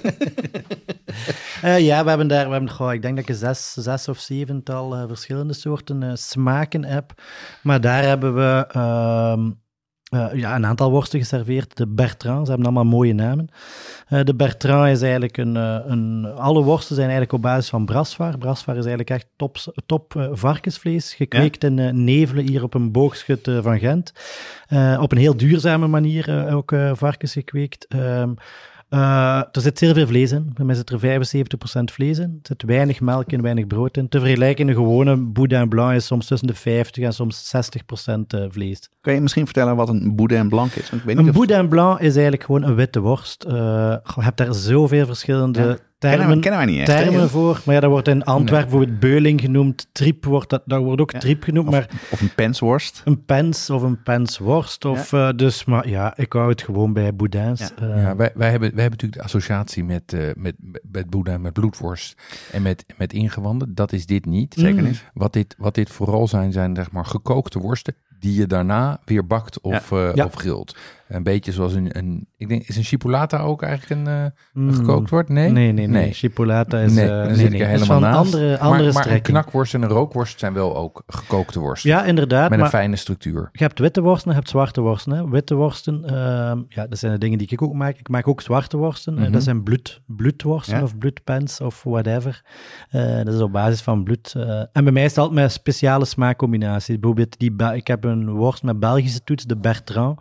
Eh, ja, we hebben daar, we hebben, goh, ik denk dat ik zes, zes of zevental eh, verschillende soorten eh, smaken heb. Maar daar hebben we eh, ja, een aantal worsten geserveerd. De Bertrand, ze hebben allemaal mooie namen. Eh, de Bertrand is eigenlijk een, eh, een... Alle worsten zijn eigenlijk op basis van brasvaar. Brasvaar is eigenlijk echt top, top varkensvlees, gekweekt in Nevelen, hier op een boogschut van Gent. Op een heel duurzame manier ook varkens gekweekt. Ehm, eh, er zit zeer veel vlees in. Bij mij zit er 75% vlees in. Er zit weinig melk en weinig brood in. Te vergelijken, een gewone boudin blanc is soms tussen de 50 en soms 60% eh, vlees. Kan je misschien vertellen wat een boudin blanc is? Want ik weet niet Een of- boudin blanc is eigenlijk gewoon een witte worst. Eh, je hebt daar zoveel verschillende Ja. Kennen termen, wij- kennen wij niet echt, termen hè? voor. Maar ja, dat wordt in Antwerpen bijvoorbeeld beuling genoemd. Triep wordt, dat, dat wordt ook triep genoemd. maar Of een pensworst. een pens of een pensworst. Of, eh, dus, maar ja, ik hou het gewoon bij boudins. Eh, Ja, wij, wij, hebben, wij hebben natuurlijk de associatie met, eh met, met boeddha, met bloedworst en met, met ingewanden. Dat is dit niet. Zeker niet. Wat dit, wat dit vooral zijn, zijn zeg maar gekookte worsten die je daarna weer bakt of, eh, Ja. of grilt. Een beetje zoals een, een ik denk, is een chipolata ook eigenlijk een, eh, een Mm. gekookt wordt? Nee? Nee, nee, nee. Chipolata is, nee, eh, dan nee, zit ik nee. er Is helemaal naast. andere- Maar- andere maar, een strekking. knakworst en een rookworst zijn wel ook gekookte worsten. Ja, inderdaad. Met een maar fijne structuur. Je hebt witte worsten en je hebt zwarte worsten. Hè. Witte worsten, ehm, ja, dat zijn de dingen die ik ook maak. Ik maak ook zwarte worsten. Mhm. dat zijn bloed, bloedworsten Ja. of bloedpens of whatever. Eh, dat is op basis van bloed. en bij mij is het altijd met speciale smaakcombinaties. Bijvoorbeeld, die ik heb een worst met Belgische toets, de Bertrand.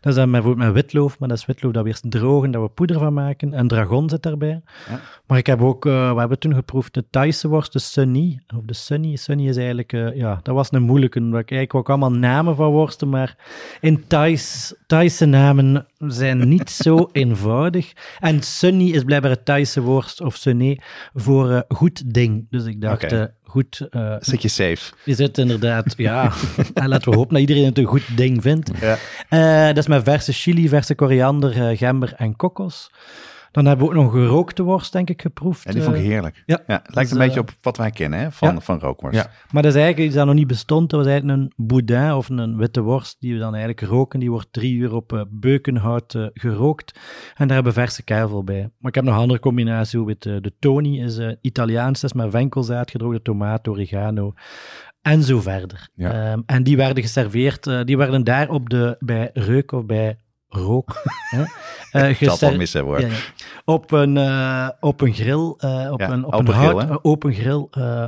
Dat met, bijvoorbeeld met witloof, maar dat is witloof dat we eerst drogen, dat we poeder van maken. En dragon zit daarbij. Ja. Maar ik heb ook, eh, we hebben toen geproefd de Thaise worst, de Sunny. Of de Sunny. Sunny is eigenlijk, eh, ja, dat was een moeilijke. Ik eigenlijk ook allemaal namen van worsten, maar in Thais, Thaise namen zijn niet zo eenvoudig. En Sunny is blijkbaar het Thaise woord, of Sunny, voor eh, goed ding. Dus ik dacht, goed... Zit je safe? is het inderdaad, ja. en laten we hopen dat iedereen het een goed ding vindt. Ja. Dat is met verse chili, verse koriander, gember en kokos. Dan hebben we ook nog een gerookte worst, denk ik, geproefd. Ja, die vond ik Eh, heerlijk. Ja, Ja, het lijkt Dus, een beetje eh, op wat wij kennen hè, van, ja. van rookworst. Ja. Maar dat is eigenlijk iets dat nog niet bestond. Dat was eigenlijk een boudin of een witte worst die we dan eigenlijk roken. Die wordt drie uur op eh, beukenhout gerookt. En daar hebben we verse kervel bij. Maar ik heb nog een andere combinatie. Eh, de Tony is eh, Italiaans. Dat is met venkelzaad, gedroogde tomaat, oregano. En zo verder. Ja. Ehm, en die werden geserveerd. eh, die werden daar op de, bij reuk of bij rook. hè, Ik zal het wel geser- missen hoor. ja, ja. Op een, eh, op een grill, eh, op Ja, een, op open een hout, eh, open grill. eh,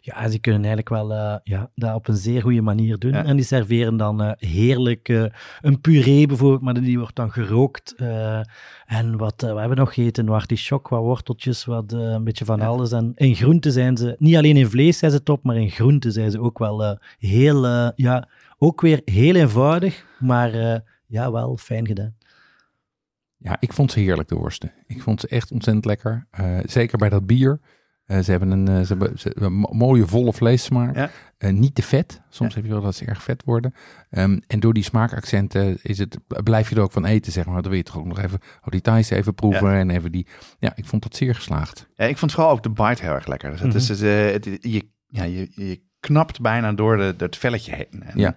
ja, die kunnen eigenlijk wel eh, ja, dat op een zeer goede manier doen. En die serveren dan eh, heerlijk eh, een puree bijvoorbeeld, maar die wordt dan gerookt. eh, en wat, eh, we hebben nog gegeten, wat artichok, wat worteltjes, wat, eh, een beetje van alles. En in groenten zijn ze, niet alleen in vlees zijn ze top, maar in groenten zijn ze ook wel eh, heel, eh, ja, ook weer heel eenvoudig, maar eh, ja, wel fijn gedaan. Ja, ik vond ze heerlijk, de worsten. Ik vond ze echt ontzettend lekker. Eh, zeker bij dat bier. Eh, ze hebben een, eh, ze hebben, ze hebben een mo- mooie volle vleessmaak. Ja. Niet te vet. Soms Ja. heb je wel dat ze erg vet worden. Ehm, en door die smaakaccenten is het, blijf je er ook van eten, zeg maar. Dan wil je toch ook nog even oh, die Thais even proeven. En even die... Ja, ik vond dat zeer geslaagd. Ja, ik vond vooral ook de bite heel erg lekker. Dus het is, het, eh, het- je, ja, je, je knapt bijna door de, het velletje heen. En, Ja.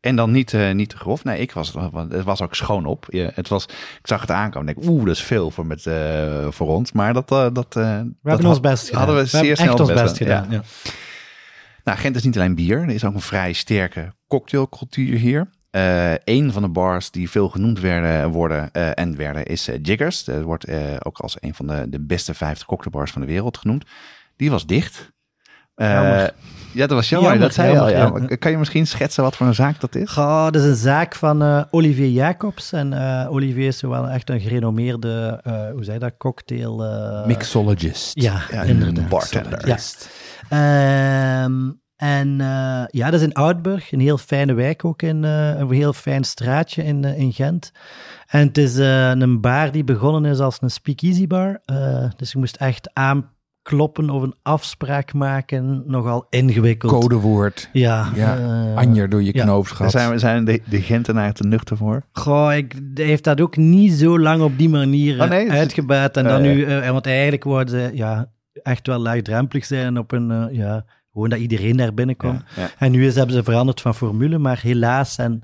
En dan niet, eh, niet te grof. Nee, ik was, het was ook schoon op. Je, het was, ik zag het aankomen en denk, oeh, dat is veel voor, met, eh, voor ons. Maar dat, eh, dat, We dat ons best gedaan. hadden we We zeer snel ons best best gedaan. Ja. Nou, Gent is niet alleen bier. Er is ook een vrij sterke cocktailcultuur hier. Een van de bars die veel genoemd werden, worden en werden is Jiggers. Dat wordt ook als een van de, de beste 50 cocktailbars van de wereld genoemd. Die was dicht. Ja, dat was jammer. Jammer, dat zei je al. Ja. Kan je misschien schetsen wat voor een zaak dat is? Goh, dat is een zaak van eh, Olivier Jacobs. En eh, Olivier is wel echt een gerenommeerde, eh, hoe zei dat, cocktail... eh, Mixologist. Ja, Ja, inderdaad. een bartender. Ja. Ehm, en eh, ja, dat is in Oudburg, een heel fijne wijk ook, in, eh, een heel fijn straatje in, in Gent. En het is eh, een bar die begonnen is als een speakeasy bar. Eh, dus je moest echt aankloppen of een afspraak maken, nogal ingewikkeld. Codewoord. Ja. Ja, eh, Anjer door je ja. knoopsgat. Daar zijn, zijn de, de Gentenaren te nuchter voor. Goh, ik, hij heeft dat ook niet zo lang op die manier Oh, nee, eh, uitgebuit. En Eh, dan nu, eh, want eigenlijk wouden ze ja, echt wel laagdrempelig zijn op een, eh, ja, Gewoon dat iedereen daar binnenkwam. Ja, ja. En nu is, hebben ze veranderd van formule, maar helaas. En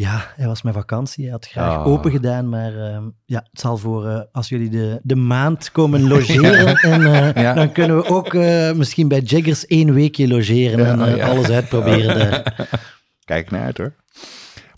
ja, hij was met vakantie. Hij had graag Oh. open gedaan, maar ehm, ja, het zal voor eh, als jullie de, de maand komen logeren. en, eh, Ja. Dan kunnen we ook eh, misschien bij Jaggers één weekje logeren en ja. alles uitproberen daar. Kijk naar uit hoor.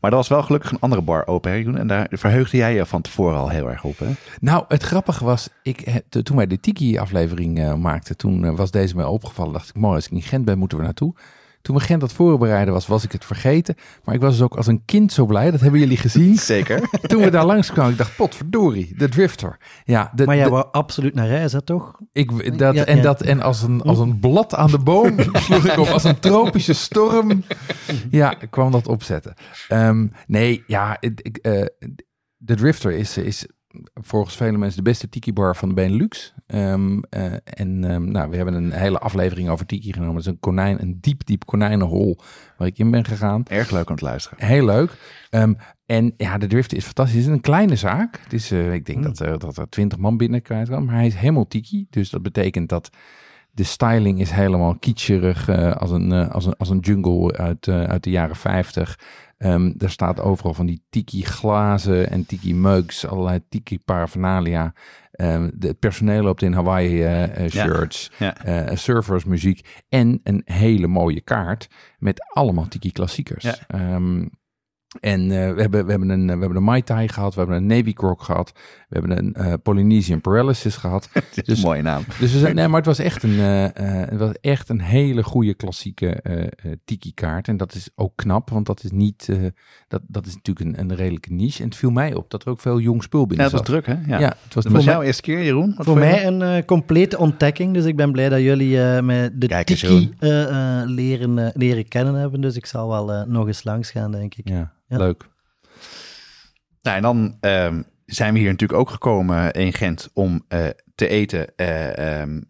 Maar er was wel gelukkig een andere bar open, hè? En daar verheugde jij je van tevoren al heel erg op, hè? Nou, het grappige was, ik, toen wij de Tiki-aflevering maakten, toen was deze mij opgevallen. dacht ik, mooi, als ik in Gent ben, moeten we naartoe. Toen we Gent het voorbereiden was, was ik het vergeten. Maar ik was dus ook als een kind zo blij, dat hebben jullie gezien. Zeker. toen we daar langs kwamen, ik dacht, potverdorie, de Drifter. Ja, de, Maar jij de- wou absoluut naar hè, toch? ik, dat, Ja, en, ja. dat, en als een, als een blad aan de boom sloeg ik op, als een tropische storm. Ja, kwam dat opzetten. Ehm, nee, ja, ik, eh, de Drifter is, is volgens vele mensen de beste tiki-bar van de Benelux. Ehm, eh, en ehm, nou, we hebben een hele aflevering over tiki genomen. Het is een konijn, een diep, diep konijnenhol waar ik in ben gegaan. Erg leuk om te luisteren. Heel leuk. Ehm, en ja, de Drift is fantastisch. Het is een kleine zaak. Het is, eh, ik denk dat, er dat er 20 man binnen kwijt kan. Maar hij is helemaal tiki. Dus dat betekent dat de styling is helemaal kitscherig. eh, als, een, eh, als, een, als een jungle uit, eh, uit de jaren 50. Ehm, er staat overal van die tiki glazen en tiki mugs. Allerlei tiki paraphernalia. Ehm, de het personeel loopt in Hawaii eh, eh, Ja. Ja. eh surfersmuziek. En een hele mooie kaart met allemaal tiki klassiekers. Ja. Ehm, en we, hebben, we, hebben een, we hebben een Mai Tai gehad, we hebben een Navy Croc gehad, we hebben een eh, Polynesian Paralysis gehad. Is Dus- een mooie naam. Dus we zijn, nee, maar het was echt een, eh, eh, het was echt een hele goede klassieke eh, eh, tiki-kaart. En dat is ook knap, want dat is niet, eh, dat, dat is natuurlijk een, een redelijke niche. En het viel mij op dat er ook veel jong spul Ja, binnen dat was druk, hè? Ja. Ja, het was Dat was jouw eerste keer, Jeroen? Wat Voor je? mij een eh, complete ontdekking, dus ik ben blij dat jullie eh met de Kijk tiki eh, eh, leren, leren kennen hebben. Dus ik zal wel nog eens langs gaan, denk ik. Ja, Ja. leuk. Nou, en dan ehm, zijn we hier natuurlijk ook gekomen in Gent om eh, te eten eh, ehm,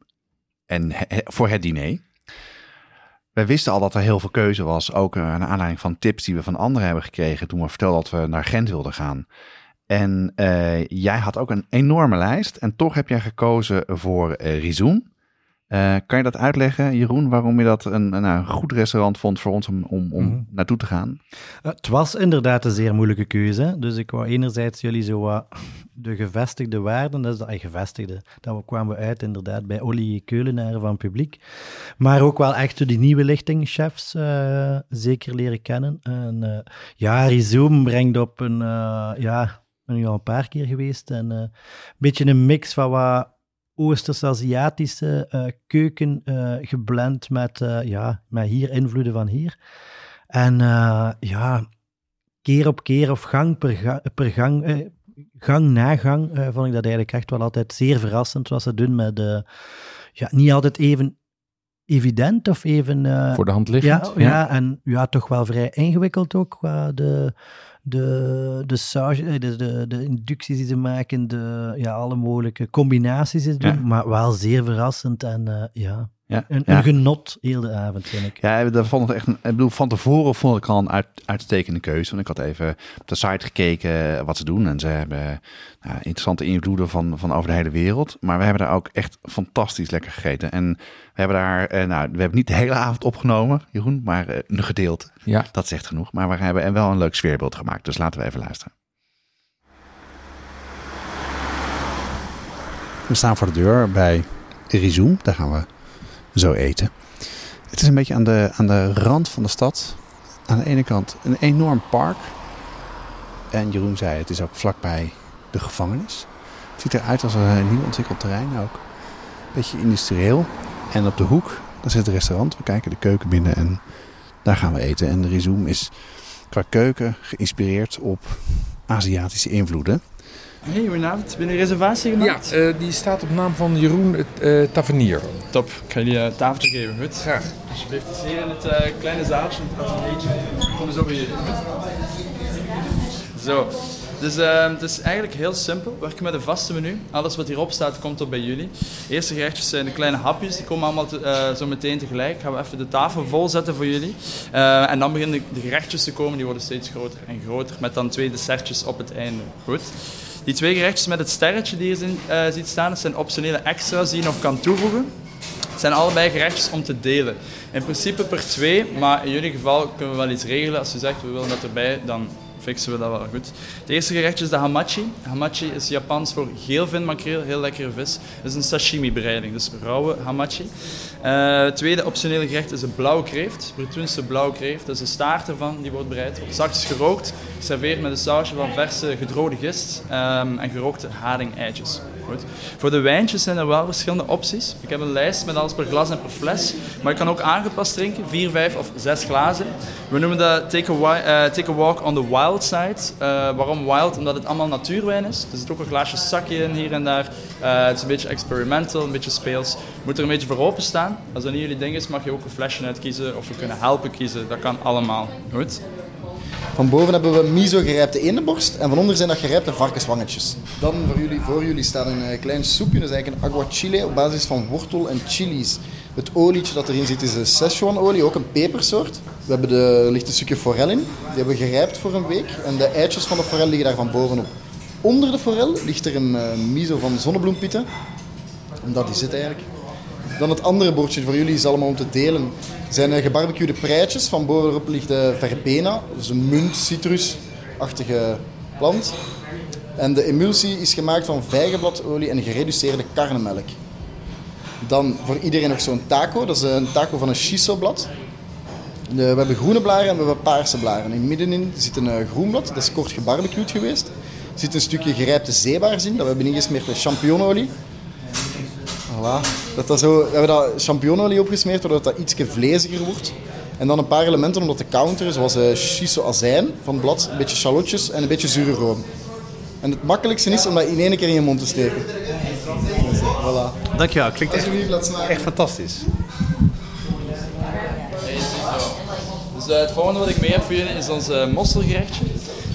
en voor het diner. Wij wisten al dat er heel veel keuze was, ook eh, naar aanleiding van tips die we van anderen hebben gekregen toen we vertelden dat we naar Gent wilden gaan. En eh, jij had ook een enorme lijst en toch heb jij gekozen voor eh Rizoen. Eh, kan je dat uitleggen, Jeroen, waarom je dat een, een, nou, een goed restaurant vond voor ons om, om, om Mhm. naartoe te gaan? Eh, Het was inderdaad een zeer moeilijke keuze. Dus ik wou enerzijds jullie zo wat de gevestigde waarden, dat is eh, gevestigde, we kwamen we uit inderdaad bij Olly Keulenaar van publiek. Maar ook wel echt die nieuwe lichtingchefs eh, zeker leren kennen. En ja, Rizoom brengt op een, ja, ik ben nu al een paar keer geweest. En een beetje een mix van wat Oosters-Aziatische eh, keuken eh, geblend met, eh, ja, met hier invloeden van hier. En ja, keer op keer of gang per, ga- per gang, gang na gang, vond ik dat eigenlijk echt wel altijd zeer verrassend wat ze doen met, ja, niet altijd even evident of even... Voor de hand ja, liggend. ja. en ja, toch wel vrij ingewikkeld ook qua de, de, de, saus, eh, de, de, de inducties die ze maken, de, ja, alle mogelijke combinaties die ze doen, Ja. maar wel zeer verrassend en eh, ja, Ja, een, ja. een genot heel de avond, vind ik. Ja, dat vond ik echt een, ik bedoel, van tevoren vond ik al een uit, uitstekende keuze. Want ik had even op de site gekeken wat ze doen. En ze hebben nou, interessante invloeden van, van over de hele wereld. Maar we hebben daar ook echt fantastisch lekker gegeten. En we hebben daar, eh, nou, we hebben niet de hele avond opgenomen, Jeroen, maar eh, een gedeelte. Ja. Dat zegt genoeg. Maar we hebben wel een leuk sfeerbeeld gemaakt. Dus laten we even luisteren. We staan voor de deur bij Rizoom. Daar gaan we zo eten. Het is een beetje aan de, aan de rand van de stad. Aan de ene kant een enorm park. En Jeroen zei, het is ook vlakbij de gevangenis. Het ziet eruit als een nieuw ontwikkeld terrein ook. Beetje industrieel. En op de hoek, daar zit het restaurant. We kijken de keuken binnen en daar gaan we eten. En de Rizoom is qua keuken geïnspireerd op Aziatische invloeden. Hey, goedenavond. Ben je een reservatie Ja, gemaakt? eh, die staat op naam van Jeroen uh, Tavernier. Top. Ik ga jullie een tafeltje geven, goed? Graag. Alsjeblieft. Het is hier in het eh, kleine zaaltje, het ateliertje. Kom eens op jullie. goed? Zo. Dus het is eigenlijk heel simpel. We werken met een vaste menu. Alles wat hierop staat, komt op bij jullie. De eerste gerechtjes zijn de kleine hapjes. Die komen allemaal te- eh, zo meteen tegelijk. Gaan we even de tafel vol zetten voor jullie. Eh, en dan beginnen de gerechtjes te komen. Die worden steeds groter en groter. Met dan twee dessertjes op het einde. Goed. Die twee gerechtjes met het sterretje die je zien, eh, ziet staan, dat zijn optionele extra's die je nog kan toevoegen. Het zijn allebei gerechtjes om te delen. In principe per twee, maar in jullie geval kunnen we wel iets regelen. Als je zegt we willen dat erbij, dan fixen we dat wel goed. Het eerste gerechtje is de hamachi. Hamachi is Japans voor geelvin makreel, heel lekkere vis. Het is een sashimi-bereiding, dus rauwe hamachi. Eh, het tweede optionele gerecht is de blauwe kreeft. Brettoense blauwe kreeft. Dat is de staart ervan, die wordt bereid. Wordt zachtjes gerookt, geserveerd met een sausje van verse gedroogde gist ehm, en gerookte haring-eitjes. Goed. Voor de wijntjes zijn er wel verschillende opties. Ik heb een lijst met alles per glas en per fles. Maar je kan ook aangepast drinken, 4, 5 of 6 glazen. We noemen dat take eh, take a walk on the wild Eh, waarom wild? Omdat het allemaal natuurwijn is. Er zit ook een glaasje sakje in hier en daar. Eh, het is een beetje experimental, een beetje speels. Moet er een beetje voor openstaan. Als dat niet jullie ding is, mag je ook een flesje uitkiezen of we kunnen helpen kiezen. Dat kan allemaal. Goed? Van boven hebben we miso gerijpte eendenborst en van onder zijn dat gerijpte varkenswangetjes. Dan voor jullie, voor jullie staat een eh, klein soepje, dat is eigenlijk een aguachile op basis van wortel en chilies. Het olietje dat erin zit is een Szechuan-olie, ook een pepersoort. We hebben de, er ligt een stukje forel in, die hebben we gerijpt voor een week en de eitjes van de forel liggen daar van bovenop. Onder de forel ligt er een eh, miso van zonnebloempitten. En dat is het eigenlijk. Dan het andere bordje voor jullie is allemaal om te delen. Zijn eh, gebarbecuede preitjes. Van bovenop ligt de verbena. Dus een munt, citrusachtige plant. En de emulsie is gemaakt van vijgenbladolie en gereduceerde karnemelk. Dan voor iedereen nog zo'n taco. Dat is een taco van een shiso-blad. De- we hebben groene blaren en we hebben paarse blaren. In middenin zit een eh, groen blad. Dat is kort gebarbecued geweest. Er zit een stukje gerijpte zeebaars in. Dat we hebben ingesmeerd met champignonolie. Voilà. Dat dat zo, we hebben dat champignonolie opgesmeerd, zodat dat iets vleesiger wordt. En dan een paar elementen om dat te counteren, zoals eh shiso azijn van het blad, een beetje shallotjes en een beetje zure room. En het makkelijkste is om dat in één keer in je mond te steken. Dus, eh, voilà. Dankjewel, klinkt echt, echt fantastisch. Dus eh, het volgende wat ik mee heb is ons eh, mosselgerechtje.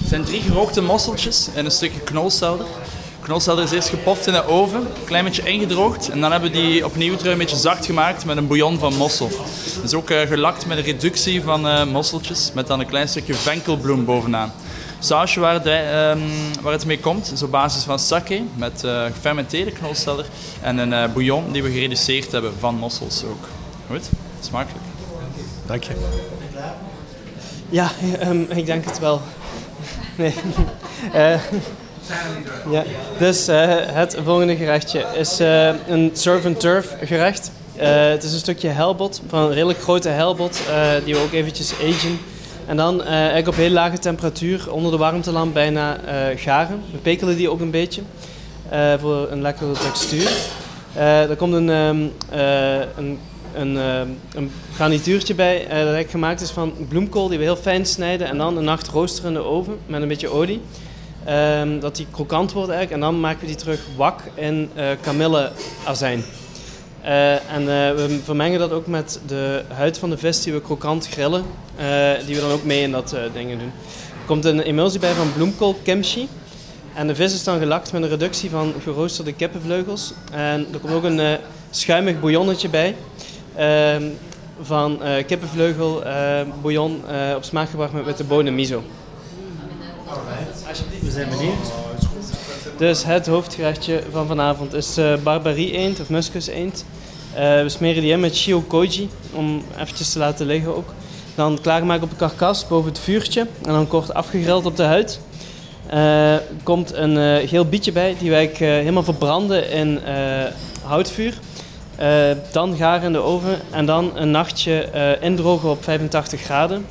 Het zijn drie gerookte mosseltjes en een stukje knolselder. Knolselder is eerst gepoft in de oven, een klein beetje ingedroogd. En dan hebben we die opnieuw terug een beetje zacht gemaakt met een bouillon van mossel. Dus ook eh, gelakt met een reductie van mosseltjes, met dan een klein stukje venkelbloem bovenaan. Sausje waar ehm, waar het mee komt is op basis van sake met gefermenteerde knolselder en een bouillon die we gereduceerd hebben van mossels ook. Goed, smakelijk. Dank je. Ja, ehm, ik denk het wel. Nee. Eh, ja. Dus eh, het volgende gerechtje is eh, een surf and turf gerecht. Het is een stukje helbot, van een redelijk grote helbot, die we ook eventjes agen. En dan eigenlijk op heel lage temperatuur, onder de warmtelamp bijna garen. We pekelen die ook een beetje, voor een lekkere textuur. Er komt een, ehm, eh, een, een, ehm, een garnituurtje bij eh, dat eigenlijk gemaakt is van bloemkool die we heel fijn snijden en dan een nacht roosteren in de oven met een beetje olie. Ehm, dat die krokant wordt eigenlijk en dan maken we die terug wak in. Eh, en we vermengen dat ook met de huid van de vis die we krokant grillen, die we dan ook mee in dat dingen doen. Er komt een emulsie bij van bloemkool kimchi. En de vis is dan gelakt met een reductie van geroosterde kippenvleugels. En er komt ook een schuimig bouillonnetje bij. Ehm, van eh, kippenvleugel eh, bouillon eh, op smaak gebracht met witte bonen miso. We zijn benieuwd. Dus het hoofdgerechtje van vanavond is eh barbarie eend of muskus eend. We smeren die in met shio koji om eventjes te laten liggen ook. Dan klaarmaken op de karkas boven het vuurtje en dan kort afgegrild op de huid. Er komt een geel bietje bij die wij helemaal verbranden in houtvuur. Eh, dan garen in de oven en dan een nachtje eh, indrogen op 85 graden.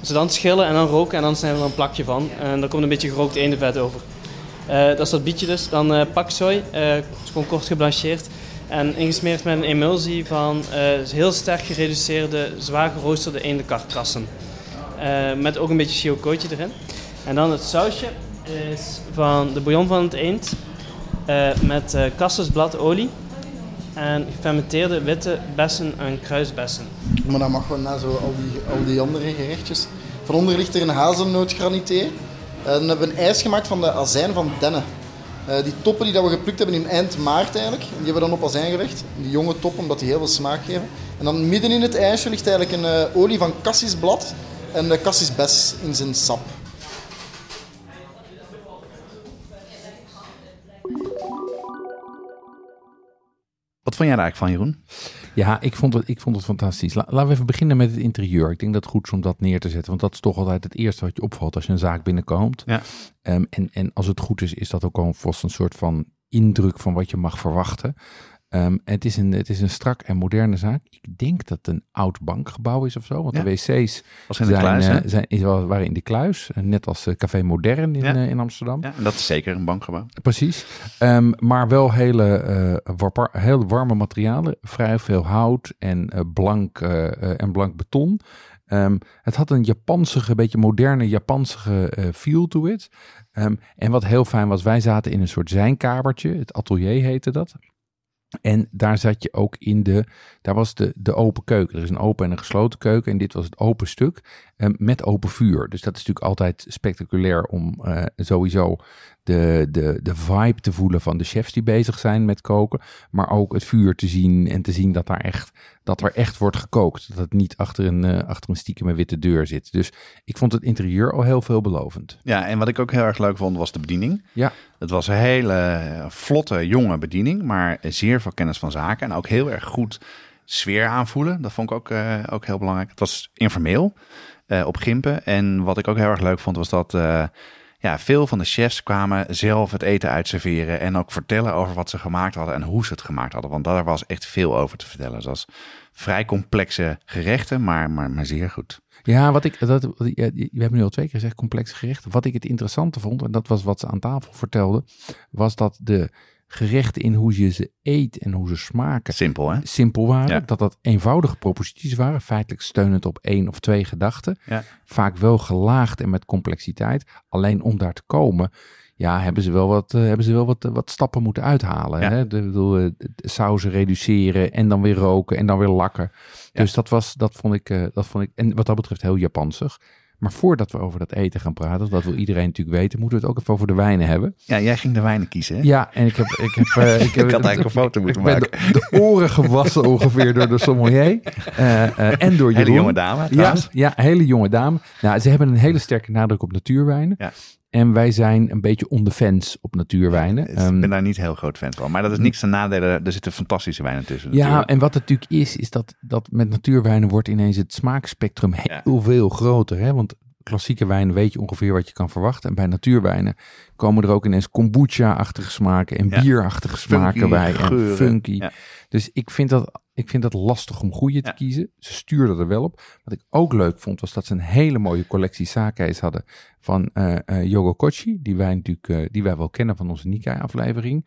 Ze dan schillen en dan roken en dan snijden we er een plakje van. En daar komt een beetje gerookt eendenvet over. Eh, dat is dat bietje dus. Dan eh paksoi, gewoon kort geblancheerd. En ingesmeerd met een emulsie van heel sterk gereduceerde, zwaar geroosterde eendenkarkassen. Eh met ook een beetje shiokootje erin. En dan het sausje is van de bouillon van het eend. met eh kassusbladolie. En gefermenteerde witte bessen en kruisbessen. Maar dan mag wel na zo al die, al die andere gerechtjes. Van onder ligt er een hazelnootgranité. En dan hebben we een ijs gemaakt van de azijn van dennen. Eh, die toppen die dat we geplukt hebben in eind maart eigenlijk, die hebben we dan op azijn gelegd. Die jonge top, omdat die heel veel smaak geven. En dan midden in het ijsje ligt eigenlijk een eh, olie van cassisblad en de cassisbes in zijn sap. Wat vond jij daar eigenlijk van, Jeroen? Ja, ik vond het, ik vond het fantastisch. La- laten we even beginnen met het interieur. Ik denk dat het goed is om dat neer te zetten. Want dat is toch altijd het eerste wat je opvalt als je een zaak binnenkomt. Ja. Ehm, en, en als het goed is, is dat ook alvast een soort van indruk van wat je mag verwachten. Ehm, het, is een, het is een strak en moderne zaak. Ik denk dat het een oud bankgebouw is of zo. Want Ja. de wc's Was in de zijn, kluis, hè? eh, zijn, is waren in de kluis. eh, Net als eh, Café Modern in, Ja. in Amsterdam. Ja, en dat is zeker een bankgebouw. Precies. Ehm, maar wel hele, warpa- heel warme materialen. Vrij veel hout en, blank, en blank beton. Ehm, het had een Japansige, beetje moderne Japansige eh, feel to it. En wat heel fijn was, wij zaten in een soort zijnkamertje. Het atelier heette dat. En daar zat je ook in de, daar was de, de open keuken. Er is een open en een gesloten keuken. En dit was het open stuk ehm, met open vuur. Dus dat is natuurlijk altijd spectaculair om eh, sowieso de, de, de vibe te voelen van de chefs die bezig zijn met koken. Maar ook het vuur te zien en te zien dat, daar echt, dat er echt wordt gekookt. Dat het niet achter een, eh, achter een stiekeme witte deur zit. Dus ik vond het interieur al heel veelbelovend. Ja, en wat ik ook heel erg leuk vond, was de bediening. Ja. Het was een hele vlotte, jonge bediening, maar zeer veel kennis van zaken. En ook heel erg goed sfeer aanvoelen. Dat vond ik ook, eh, ook heel belangrijk. Het was informeel eh, op Gimpen. En wat ik ook heel erg leuk vond, was dat ja, veel van de chefs kwamen zelf het eten uitserveren. En ook vertellen over wat ze gemaakt hadden en hoe ze het gemaakt hadden. Want daar was echt veel over te vertellen. Het was vrij complexe gerechten, maar, maar, maar zeer goed. Ja, wat ik, dat, we hebben nu al twee keer gezegd, complexe gerechten. Wat ik het interessante vond, en dat was wat ze aan tafel vertelden, was dat de gerechten in hoe je ze eet en hoe ze smaken Simpel, hè? simpel waren. Ja. Dat dat eenvoudige proposities waren, feitelijk steunend op één of twee gedachten. Ja. Vaak wel gelaagd en met complexiteit. Alleen om daar te komen, ja, hebben ze wel wat, eh, hebben ze wel wat, wat stappen moeten uithalen. Ja. Hè? De, bedoel, eh, sauzen reduceren en dan weer roken en dan weer lakken. Dus dat was, dat vond ik, eh, dat vond ik, en wat dat betreft heel Japansig. Maar voordat we over dat eten gaan praten, dat wil iedereen natuurlijk weten, moeten we het ook even over de wijnen hebben. Ja, jij ging de wijnen kiezen, hè? Ja, en ik heb... Ik, heb, eh, ik, heb, Ik had eigenlijk een foto moeten maken. De, de oren gewassen ongeveer door de sommelier. eh, eh, en door Hele Jeroen. jonge dame, Ja, ja, hele jonge dame. Nou, ze hebben een hele sterke nadruk op natuurwijnen. Ja. En wij zijn een beetje on the fence op natuurwijnen. Ik Ehm, ben daar niet heel groot fan van. Maar dat is niks ten nadele. Er zitten fantastische wijnen tussen. ja, natuurlijk. en wat het natuurlijk is, is dat, dat met natuurwijnen wordt ineens het smaakspectrum heel veel groter. Hè? Want klassieke wijnen weet je ongeveer wat je kan verwachten. En bij natuurwijnen komen er ook ineens kombucha-achtige smaken en Ja. bierachtige smaken Funky bij. En geuren. funky. Ja. Dus ik vind, dat, ik vind dat lastig om goede te kiezen. Ze stuurden er wel op. Wat ik ook leuk vond, was dat ze een hele mooie collectie sake's hadden van Yogo Kochi. Die wij natuurlijk eh, die wij wel kennen van onze Nikkei-aflevering.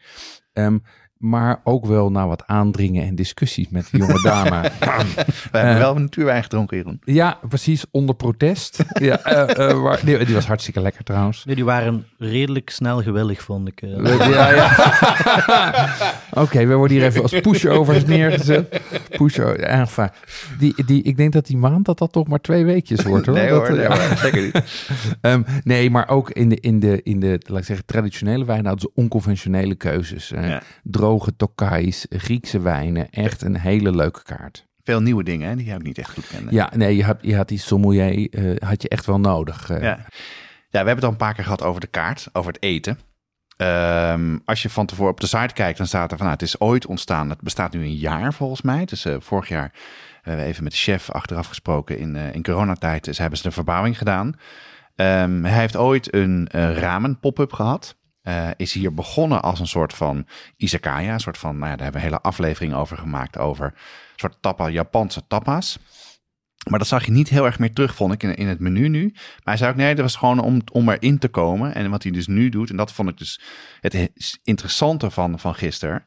Ehm, maar ook wel naar wat aandringen en discussies met de jonge dame. We hebben wel een natuurwijn gedronken, Jeroen. Ja, precies, onder protest. ja, eh, eh, waar- die, die was hartstikke lekker trouwens. Nee, die waren redelijk snel gewillig, vond ik. eh. Ja, ja. Oké, we worden hier even als pushovers neergezet. Enfin. Die, die, ik denk dat die maand dat dat toch maar twee weekjes wordt hoor. Nee eh, nee ja. hoor, zeker niet. Ehm, nee, maar ook in de, in de, in de laat ik zeggen, traditionele wijnen hadden ze onconventionele keuzes. Ja. Droge tokais, Griekse wijnen. Echt een hele leuke kaart. Veel nieuwe dingen, hè, die jij ook niet echt goed kende. Ja, nee, je had, je had die sommelier, eh, had je echt wel nodig. eh. Ja. ja, we hebben het al een paar keer gehad over de kaart, over het eten. Ehm, als je van tevoren op de site kijkt, dan staat er van, nou, het is ooit ontstaan. Het bestaat nu een jaar volgens mij. Dus eh, vorig jaar hebben we even met de chef achteraf gesproken in, eh, in coronatijd. Dus hebben ze een verbouwing gedaan. Ehm, hij heeft ooit een eh, ramen pop-up gehad. Eh, is hier begonnen als een soort van izakaya. Een soort van, nou daar hebben we een hele aflevering over gemaakt. Over een soort tapa, Japanse tapas. Maar dat zag je niet heel erg meer terug, vond ik, in, in het menu nu. Maar hij zei ook, nee, dat was gewoon om, om erin te komen. En wat hij dus nu doet, en dat vond ik dus het he- interessante van, van gisteren,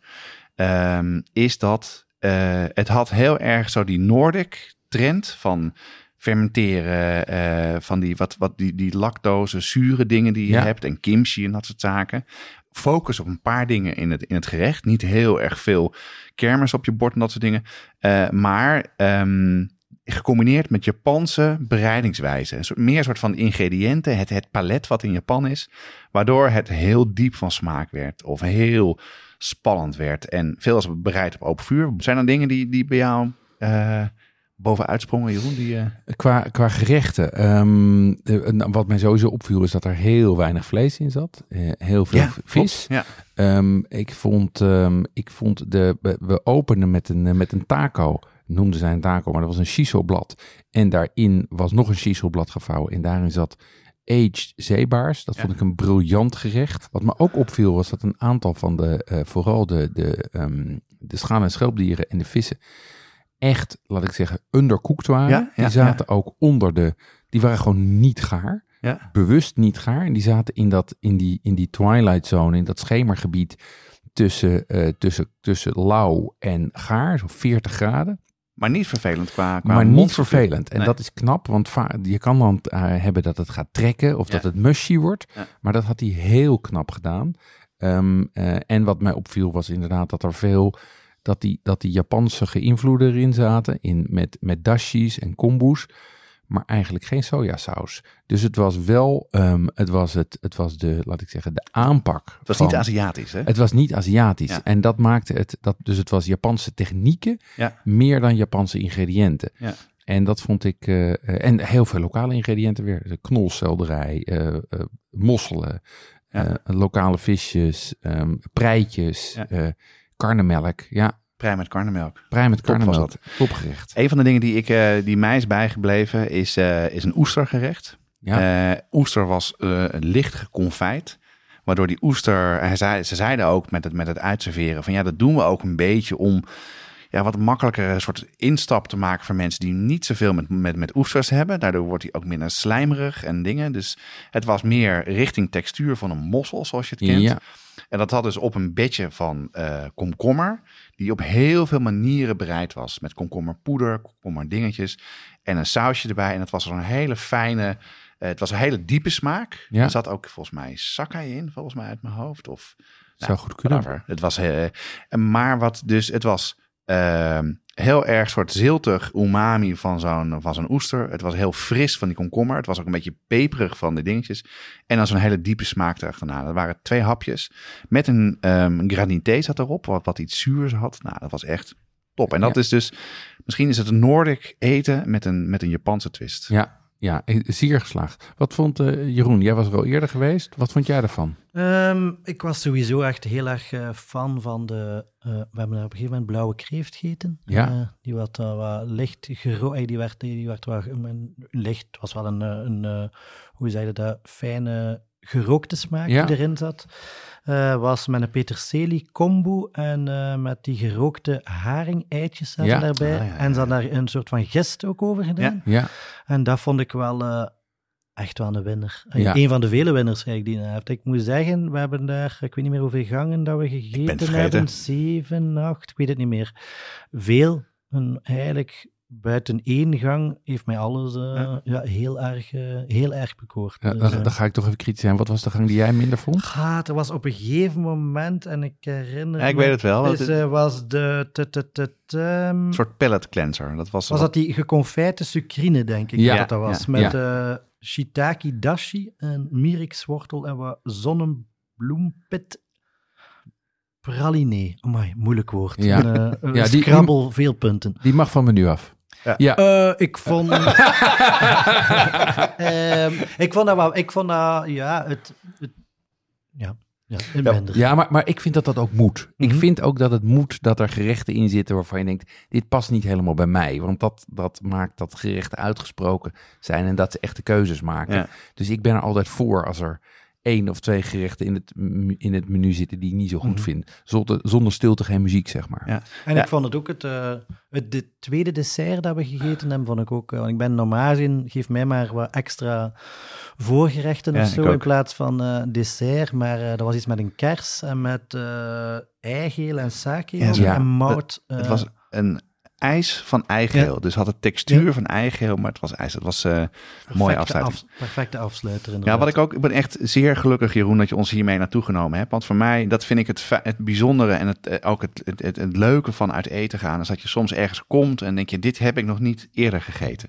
ehm, is dat eh, het had heel erg zo die Nordic trend van fermenteren, eh, van die, wat, wat die, die lactose, zure dingen die je Ja. hebt en kimchi en dat soort zaken. Focus op een paar dingen in het, in het gerecht. Niet heel erg veel kermis op je bord en dat soort dingen. Eh, maar ehm, gecombineerd met Japanse bereidingswijzen. Een soort, meer een soort van ingrediënten, het, het palet wat in Japan is. Waardoor het heel diep van smaak werd. Of heel spannend werd. En veel als bereid op open vuur. Zijn er dingen die, die bij jou eh, bovenuit sprongen, Jeroen? Die, eh, Qua, qua gerechten, ehm, eh, wat mij sowieso opviel is dat er heel weinig vlees in zat. Heel veel Ja, v- klopt, vis. ja. Ehm, ik vond, ehm, ik vond de, we, openden met een, met een taco. Noemden zij een taco, maar dat was een shiso-blad. En daarin was nog een shiso-blad gevouwen. En daarin zat aged zeebaars. Dat vond ik een briljant gerecht. Wat me ook opviel was dat een aantal van de, eh, vooral de, de, ehm, de schaal- en schelpdieren en de vissen, echt, laat ik zeggen, undercooked waren. Ja, ja, die zaten ook onder de, die waren gewoon niet gaar. Bewust niet gaar. En die zaten in, dat, in, die, in die twilight zone, in dat schemergebied tussen, eh, tussen, tussen lauw en gaar, zo'n 40 graden. Maar niet vervelend qua, qua Maar niet vervelend. En Nee. dat is knap, want je kan dan eh, hebben dat het gaat trekken of dat het mushy wordt. Ja. Maar dat had hij heel knap gedaan. Ehm, eh, en wat mij opviel was inderdaad dat er veel, dat die, dat die Japanse geïnvloeden erin zaten. In, met, met dashis en kombu's. Maar eigenlijk geen sojasaus. Dus het was wel, ehm, het was het, het was de, laat ik zeggen, de aanpak. Het was van- niet Aziatisch, hè? Het was niet Aziatisch. Ja. En dat maakte het, dat, dus het was Japanse technieken Ja. meer dan Japanse ingrediënten. Ja. En dat vond ik, eh, eh, en heel veel lokale ingrediënten weer. De knolselderij, eh, mosselen, lokale visjes, ehm preitjes, karnemelk. Ja, Prei met karnemelk. prei met karnemelk. Topgerecht. Een van de dingen die, ik, eh, die mij is bijgebleven is, eh, is een oestergerecht. Ja. Eh, oester was eh, licht geconfijt. Waardoor die oester, hij zei, ze zeiden ook met het, met het uitserveren van ja, dat doen we ook een beetje om ja, wat makkelijker soort instap te maken voor mensen die niet zoveel met, met, met oesters hebben. Daardoor wordt hij ook minder slijmerig en dingen. Dus het was meer richting textuur van een mossel, zoals je het kent. Ja. En dat had dus op een bedje van komkommer, die op heel veel manieren bereid was. Met komkommerpoeder, komkommerdingetjes en een sausje erbij. En het was een hele fijne, eh, het was een hele diepe smaak. Ja. Er zat ook volgens mij sakai in, volgens mij uit mijn hoofd. Of, Zou goed kunnen. whatever. Het was, eh, maar wat dus, het was ehm, heel erg soort ziltig umami van zo'n, van zo'n oester. Het was heel fris van die komkommer. Het was ook een beetje peperig van de dingetjes. En dan zo'n hele diepe smaak erachterna. Dat waren twee hapjes. Met een ehm granité zat erop, wat, wat iets zuurs had. Nou, dat was echt top. En dat Ja. is dus, misschien is het een Noordic eten met een, met een Japanse twist. Ja, ja, zeer geslaagd. Wat vond eh, Jeroen? Jij was er al eerder geweest. Wat vond jij ervan? Ehm, ik was sowieso echt heel erg eh, fan van de... eh, we hebben daar op een gegeven moment blauwe kreeft gegeten. Ja. Die wat, eh, wat licht gerooid... Die werd, die werd een- licht, het was wel een... een hoe zei je dat? Fijne gerookte smaak Ja. die erin zat. Eh, was met een peterselie kombu en eh, met die gerookte haring-eitjes zaten Ja. daarbij. Ah, ja, ja, En ze hadden daar een soort van gist ook over gedaan. Ja, En dat vond ik wel eh, echt wel een winnaar. Ja. Een van de vele winnaars eigenlijk die hij heeft. Ik moet zeggen, we hebben daar, ik weet niet meer hoeveel gangen dat we gegeten hebben. Zeven, acht, ik weet het niet meer. Veel. En eigenlijk buiten één gang heeft mij alles eh, Ja. ja. heel, erg, eh, heel erg bekoord. ja Dus, dan, eh, dan ga ik toch even kritisch zijn. Wat was de gang die jij minder vond? Ah, er was op een gegeven moment, en ik herinner Ja, ik me, weet het wel. Is, Het- eh, was de... t- t- t- t- ehm, Een soort pellet cleanser. Dat was, was dat die geconfijte sucrine, denk ik, Ja, dat dat was. ja, met eh, shiitake dashi en mirikswortel en wat zonnebloempit praline. Amai, moeilijk woord. Ja. Een, eh, Ja, die- die- scrabble, veel punten. Die mag van me nu af. Ja. Eh, ik vond... Ehm, ik vond dat wel... Ik vond dat, ja, het... het ja, ja, een Ja, minder. Ja, maar, maar ik vind dat dat ook moet. Ik Mhm. vind ook dat het moet dat er gerechten in zitten waarvan je denkt, dit past niet helemaal bij mij. Want dat, dat maakt dat gerechten uitgesproken zijn en dat ze echte keuzes maken. Ja. Dus ik ben er altijd voor als er één of twee gerechten in het, in het menu zitten die ik niet zo goed Mhm. vind. Zonder, zonder stilte geen muziek, zeg maar. Ja. En Ja. ik vond het ook het, eh, het de tweede dessert dat we gegeten hebben, vond ik ook. eh, want ik ben normaal gezien, geef mij maar wat extra voorgerechten Ja, of zo in plaats van eh, dessert. Maar dat was iets met een kers en met eigeel en sake en mout. Het was een ijs van eigeel. Dus had het textuur van eigeel, maar het was ijs. Het was eh een mooie perfecte afsluiting. af- perfecte afsluiter Ja, wat ik ook, ik ben echt zeer gelukkig, Jeroen, dat je ons hiermee naartoe genomen hebt. Want voor mij, dat vind ik het, het bijzondere en het, eh, ook het, het, het, het leuke van uit eten gaan. Is dat je soms ergens komt en denk je, dit heb ik nog niet eerder gegeten.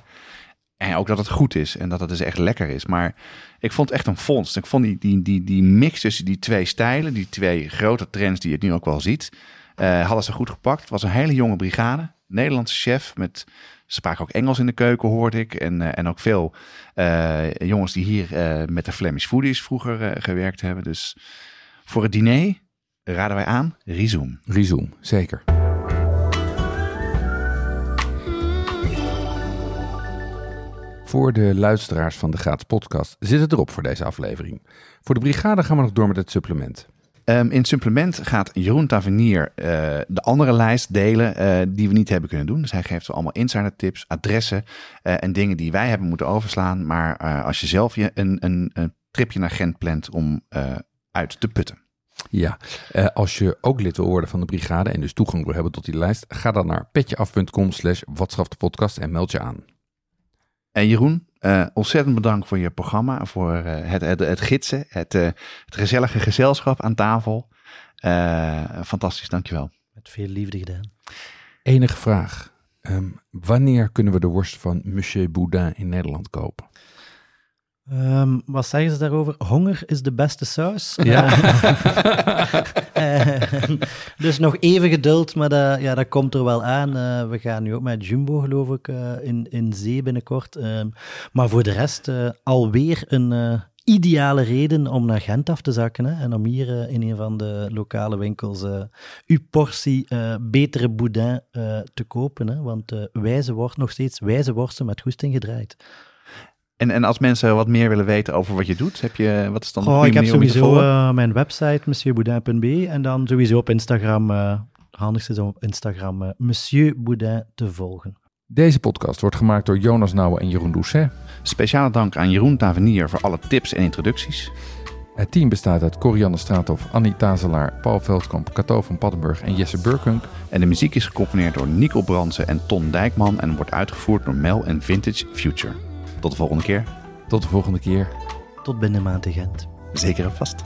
En ook dat het goed is en dat het dus echt lekker is. Maar ik vond het echt een vondst. Ik vond die, die, die, die mix tussen die twee stijlen, die twee grote trends die je nu ook wel ziet, eh, hadden ze goed gepakt. Het was een hele jonge brigade. Nederlandse chef met spraken ook Engels in de keuken, hoorde ik. En, eh, en ook veel eh, jongens die hier eh, met de Flemish Foodies vroeger gewerkt hebben. Dus voor het diner raden wij aan Rizoom. Rizoom, zeker. Voor de luisteraars van de Gaats podcast zit het erop voor deze aflevering. Voor de brigade gaan we nog door met het supplement. Ehm, in het supplement gaat Jeroen Tavernier eh, de andere lijst delen eh, die we niet hebben kunnen doen. Dus hij geeft allemaal insider tips, adressen eh, en dingen die wij hebben moeten overslaan. Maar als je zelf je een, een, een tripje naar Gent plant om uit te putten. Ja, als je ook lid wil worden van de brigade en dus toegang wil hebben tot die lijst, ga dan naar petjeaf.com slash podcast en meld je aan. En Jeroen, eh, ontzettend bedankt voor je programma, voor eh, het, het, het gidsen, het, eh, het gezellige gezelschap aan tafel. Eh, fantastisch, dankjewel. Met veel liefde gedaan. Enige vraag. Ehm, wanneer kunnen we de worst van Monsieur Boudin in Nederland kopen? Ehm, wat zeggen ze daarover? Honger is de beste saus. Ja. Eh, dus nog even geduld, maar dat, ja, dat komt er wel aan. Eh, we gaan nu ook met Jumbo, geloof ik, eh, in, in zee binnenkort. Ehm, maar voor de rest alweer een ideale reden om naar Gent af te zakken. Hè, en om hier in een van de lokale winkels uw portie betere boudin te kopen. Hè, want wijze worst, nog steeds wijze worsten met goesting gedraaid. En, en als mensen wat meer willen weten over wat je doet, heb je, wat is dan de Oh, ik heb sowieso volgen? eh, mijn website, monsieurboudin.be. En dan sowieso op Instagram, eh handigste is om op Instagram eh, Monsieur Boudin te volgen. Deze podcast wordt gemaakt door Jonas Nouwen en Jeroen Doucet. Speciale dank aan Jeroen Tavernier voor alle tips en introducties. Het team bestaat uit Corianne Straathof, Annie Tazelaar, Paul Veldkamp, Cato van Paddenburg en Jesse Burkunk. En de muziek is gecomponeerd door Nico Bransen en Ton Dijkman en wordt uitgevoerd door Mel en Vintage Future. Tot de volgende keer. Tot de volgende keer. Tot binnen maand Gent. Zeker en vast.